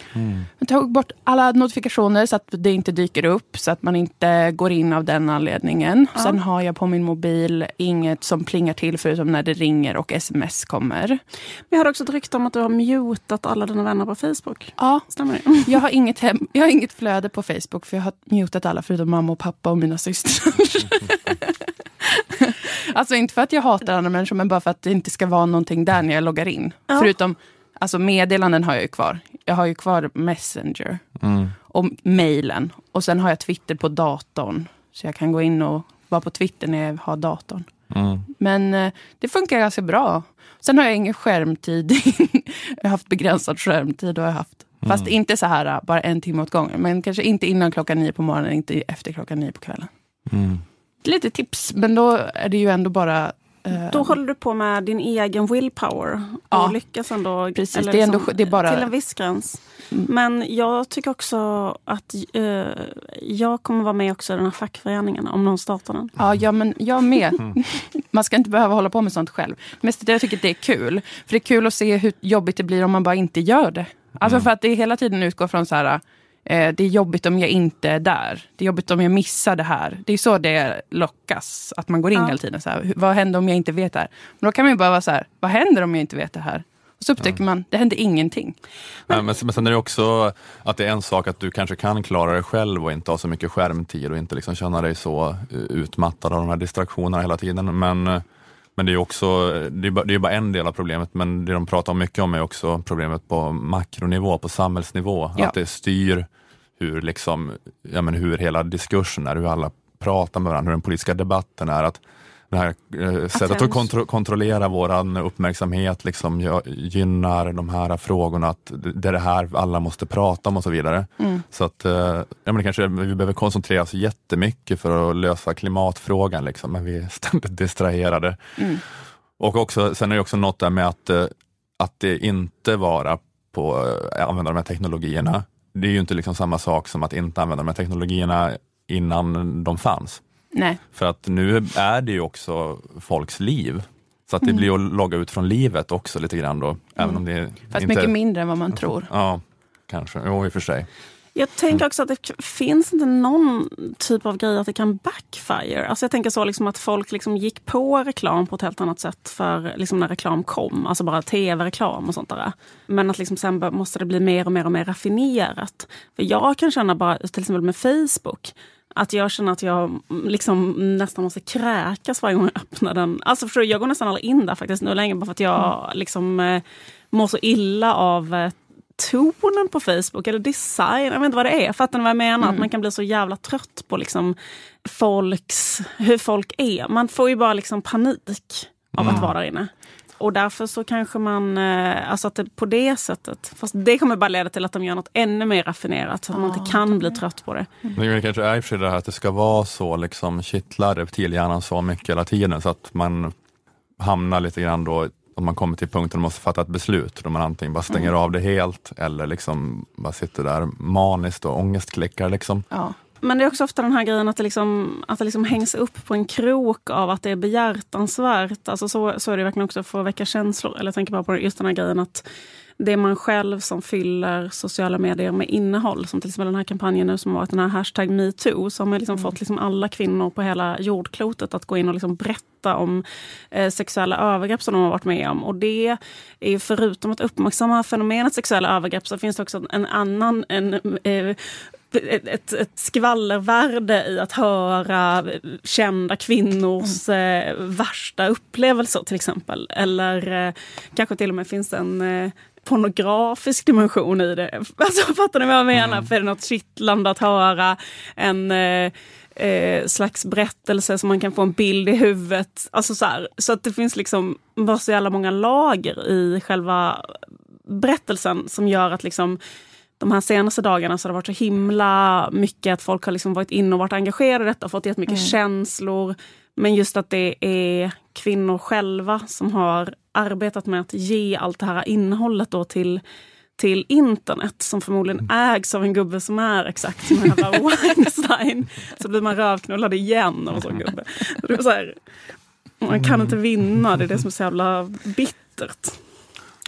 Jag tog bort alla notifikationer så att det inte dyker upp, så att man inte går in av den anledningen. Ja. Sen har jag på min mobil inget som plingar till förutom när det ringer och sms kommer. Vi hörde också ett rykte om att du har mutat alla dina vänner på Facebook. Ja, Stämmer det? jag har, inget hem, jag har inget flöde på Facebook för jag har mutat alla förutom mamma och pappa och mina systrar. alltså inte för att jag hatar andra människor men bara för att det inte ska vara någonting där när jag loggar in. Ja. Förutom alltså meddelanden har jag ju kvar. Jag har ju kvar Messenger Mm. och mejlen. Och sen har jag Twitter på datorn. Så jag kan gå in och vara på Twitter när jag har datorn. Mm. Men eh, det funkar ganska bra. Sen har jag ingen skärmtid. jag har haft begränsad skärmtid. Har jag haft. Fast Mm. inte så här eh, bara en timme åt gången. Men kanske inte innan klockan nio på morgonen, inte efter klockan nio på kvällen. Mm. Lite tips, men då är det ju ändå bara... eh, Då håller du på med din egen willpower och Ja. lyckas ändå. Precis, eller det är ändå- liksom det är bara- Till en viss gräns. Mm. Men jag tycker också att eh, jag kommer vara med också i den här fackföreningen om någon startar den. Ja, ja, men jag med. Man ska inte behöva hålla på med sånt själv. Mest det jag tycker att det är kul. För det är kul att se hur jobbigt det blir om man bara inte gör det. Alltså för att det hela tiden utgår från så här, eh, det är jobbigt om jag inte är där. Det är jobbigt om jag missar det här. Det är så det lockas, att man går in Ja. hela tiden. Så här, vad händer om jag inte vet det här? Men då kan man ju bara vara så här, vad händer om jag inte vet det här? Och så upptäcker man, det händer ingenting. Nej, men, sen- men sen är det också att det är en sak att du kanske kan klara dig själv och inte ha så mycket skärmtid och inte liksom känna dig så eh, utmattad av de här distraktionerna hela tiden. Men, eh, men det är också, det är, bara, det är bara en del av problemet, men det de pratar mycket om är också problemet på makronivå, på samhällsnivå. Ja. Att det styr hur, liksom, ja, men hur hela diskursen är, hur alla pratar med varandra, hur den politiska debatten är. Att det här eh, sättet att kontro kontrollera våran uppmärksamhet liksom, gynnar de här frågorna, att det är det här alla måste prata om och så vidare. Mm. Så att eh, ja, men det kanske, vi behöver koncentrera oss jättemycket för att lösa klimatfrågan, liksom, men vi är ständigt distraherade. Mm. Och också, sen är det också något där med att, eh, att det inte vara på eh, använda de här teknologierna. Det är ju inte liksom samma sak som att inte använda de här teknologierna innan de fanns. Nej. För att nu är det ju också folks liv. Så att det Mm. blir att logga ut från livet också lite grann då. Även om det Fast inte... mycket mindre än vad man tror. Ja, kanske. Jo, i och för sig. Jag Mm. tänker också att det finns inte någon typ av grej att det kan backfire. Alltså jag tänker så liksom att folk liksom gick på reklam på ett helt annat sätt för liksom när reklam kom. Alltså bara tv-reklam och sånt där. Men att liksom sen måste det bli mer och mer och mer raffinerat. För jag kan känna bara, till exempel med Facebook, att jag känner att jag liksom nästan måste kräkas varje gång jag öppnar den. Alltså förstår du, jag går nästan aldrig in där faktiskt nu längre bara för att jag Mm. liksom eh, mår så illa av eh, tonen på Facebook eller design. Jag vet inte vad det är. Fattar ni vad jag menar? Att Mm. man kan bli så jävla trött på liksom folks, hur folk är. Man får ju bara liksom panik av Mm. att vara där inne. Och därför så kanske man, eh, alltså att det på det sättet, fast det kommer bara leda till att de gör något ännu mer raffinerat så att man inte kan bli trött på det. Men det kanske är i och för sig det här att det ska vara så, liksom kittla reptilhjärnan så mycket hela tiden så att man hamnar lite grann då, om man kommer till punkten och måste fatta ett beslut, då man antingen bara stänger av det helt eller liksom bara sitter där maniskt och ångestklickar. Liksom. Ja. Men det är också ofta den här grejen att det, liksom, att det liksom hängs upp på en krok av att det är behjärtansvärt. Alltså så, så är det verkligen också för att väcka känslor. Eller jag tänker bara på just den här grejen att det är man själv som fyller sociala medier med innehåll. Som till exempel den här kampanjen nu som har varit den här hashtag metoo. Så har liksom mm. fått liksom alla kvinnor på hela jordklotet att gå in och liksom berätta om eh, sexuella övergrepp som de har varit med om. Och det är förutom att uppmärksamma fenomenet sexuella övergrepp så finns det också en annan en, eh, ett, ett skvallervärde i att höra kända kvinnors mm. eh, värsta upplevelser till exempel. Eller eh, kanske till och med finns en eh, pornografisk dimension i det. Alltså, fattar ni vad jag menar? Mm. För det är något kittlande att höra en eh, eh, slags berättelse som man kan få en bild i huvudet. Alltså så, här, så att det finns liksom bara så jävla många lager i själva berättelsen som gör att liksom de här senaste dagarna så har det varit så himla mycket att folk har liksom varit inne och varit engagerade i detta och fått jättemycket mm. känslor. Men just att det är kvinnor själva som har arbetat med att ge allt det här innehållet då till, till internet som förmodligen mm. ägs av en gubbe som är exakt som Harry Weinstein. Så blir man rövknullad igen av en sån gubbe. Så det är så här, man kan inte vinna, det är det som är så jävla bittert.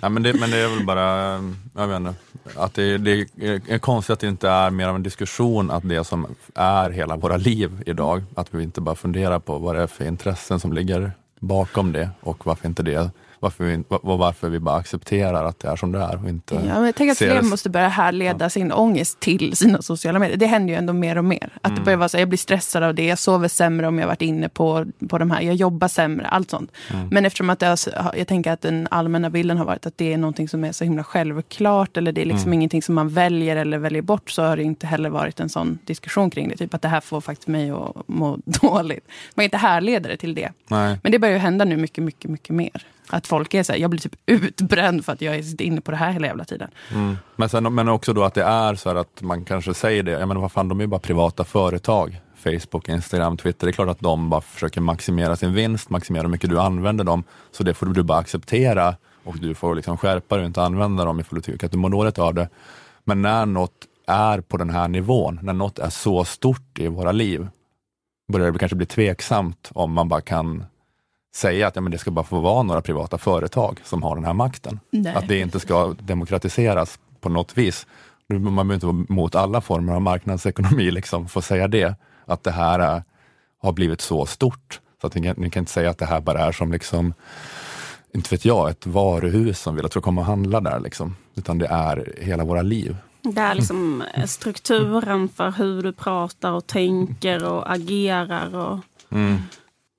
Ja, men, det, men det är väl bara, jag vet inte, att det, det är konstigt att det inte är mer av en diskussion att det som är hela våra liv idag, att vi inte bara funderar på vad det är för intressen som ligger bakom det och varför inte det varför vi, varför vi bara accepterar att det är som det är. Och inte ja, men jag tänker att fler måste börja härleda ja. sin ångest till sina sociala medier. Det händer ju ändå mer och mer. Att mm. det börjar vara så jag blir stressad av det, jag sover sämre om jag varit inne på, på de här, jag jobbar sämre, allt sånt. Mm. Men eftersom att är, jag tänker att den allmänna bilden har varit att det är någonting som är så himla självklart, eller det är liksom mm. ingenting som man väljer eller väljer bort, så har det inte heller varit en sån diskussion kring det. Typ att det här får faktiskt mig att må dåligt. Man kan inte härleda det till det. Nej. Men det börjar ju hända nu mycket, mycket, mycket mer. Att folk är så här, jag blir typ utbränd för att jag är inne på det här hela jävla tiden. Mm. Men, sen, men också då att det är så att man kanske säger det, ja men vad fan de är ju bara privata företag. Facebook, Instagram, Twitter. Det är klart att de bara försöker maximera sin vinst, maximera hur mycket du använder dem. Så det får du bara acceptera och du får liksom skärpa dig och inte använda dem ifall du tycker att du mår dåligt av det. Men när något är på den här nivån, när något är så stort i våra liv, börjar det kanske bli tveksamt om man bara kan säga att ja, men det ska bara få vara några privata företag som har den här makten. Nej. Att det inte ska demokratiseras på något vis. Man behöver inte vara mot alla former av marknadsekonomi liksom, för att säga det. Att det här är, har blivit så stort. Så att ni, ni, kan inte säga att det här bara är som, liksom, inte vet jag, ett varuhus som vill att du kommer och handla där. Liksom. Utan det är hela våra liv. Det är liksom strukturen för hur du pratar och tänker och agerar. Och... Mm.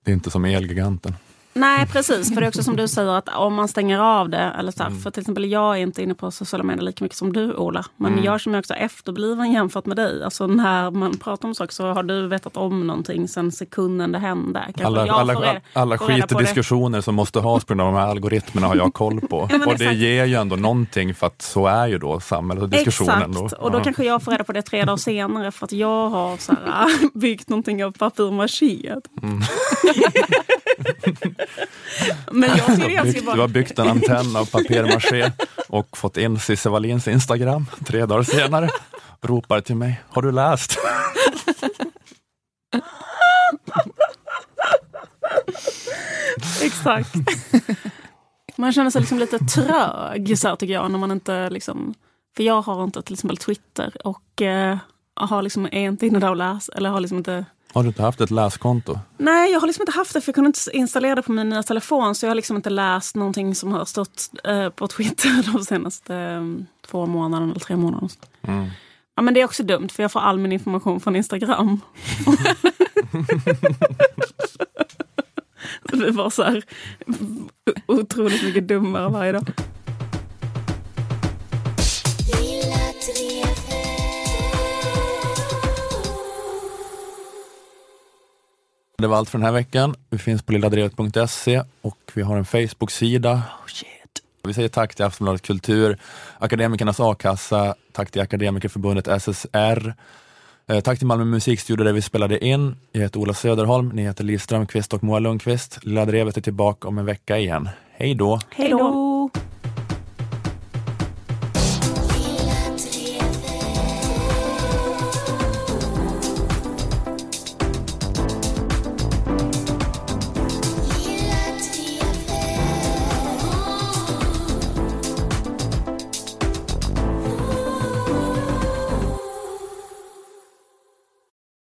Det är inte som Elgiganten. Nej precis, för det är också som du säger att om man stänger av det, eller så här, mm. för till exempel jag är inte inne på sociala medier lika mycket som du Ola, men mm. jag som är också efterbliven jämfört med dig. Alltså när man pratar om saker så har du vetat om någonting sen sekunden det hände. Kanske alla alla, alla skitdiskussioner som måste has på grund av de här algoritmerna har jag koll på. ja, och det ger ju ändå någonting för att så är ju då samhället och diskussionen. Exakt, då. och då ja. kanske jag får reda på det tre dagar senare för att jag har så här, byggt någonting av papier-maché. Mm. Men jag ser det byggt, bara... Du har byggt en antenn av papier-maché och fått in Cissi Wallins Instagram tre dagar senare. Ropar till mig, har du läst? Exakt. Man känner sig liksom lite trög så här, tycker jag. När man inte liksom, för jag har inte till exempel Twitter och eh, har liksom, är inte inne där och läser. Eller har liksom inte har du inte haft ett läskonto? Nej, jag har liksom inte haft det för jag kunde inte installera det på min nya telefon. Så jag har liksom inte läst någonting som har stått eh, på Twitter de senaste eh, två månaderna eller tre månaderna. Mm. Ja, men det är också dumt för jag får all min information från Instagram. så det var så här otroligt mycket dummare varje dag. Det var allt för den här veckan. Vi finns på lilladrevet.se och vi har en Facebook-sida. Oh, vi säger tack till Aftonbladet Kultur, Akademikernas A-kassa, tack till Akademikerförbundet SSR, eh, tack till Malmö musikstudio där vi spelade in. Jag heter Ola Söderholm, ni heter Liv Strömqvist och Moa Lundqvist. Lilla Drevet är tillbaka om en vecka igen. Hej då! Hej då!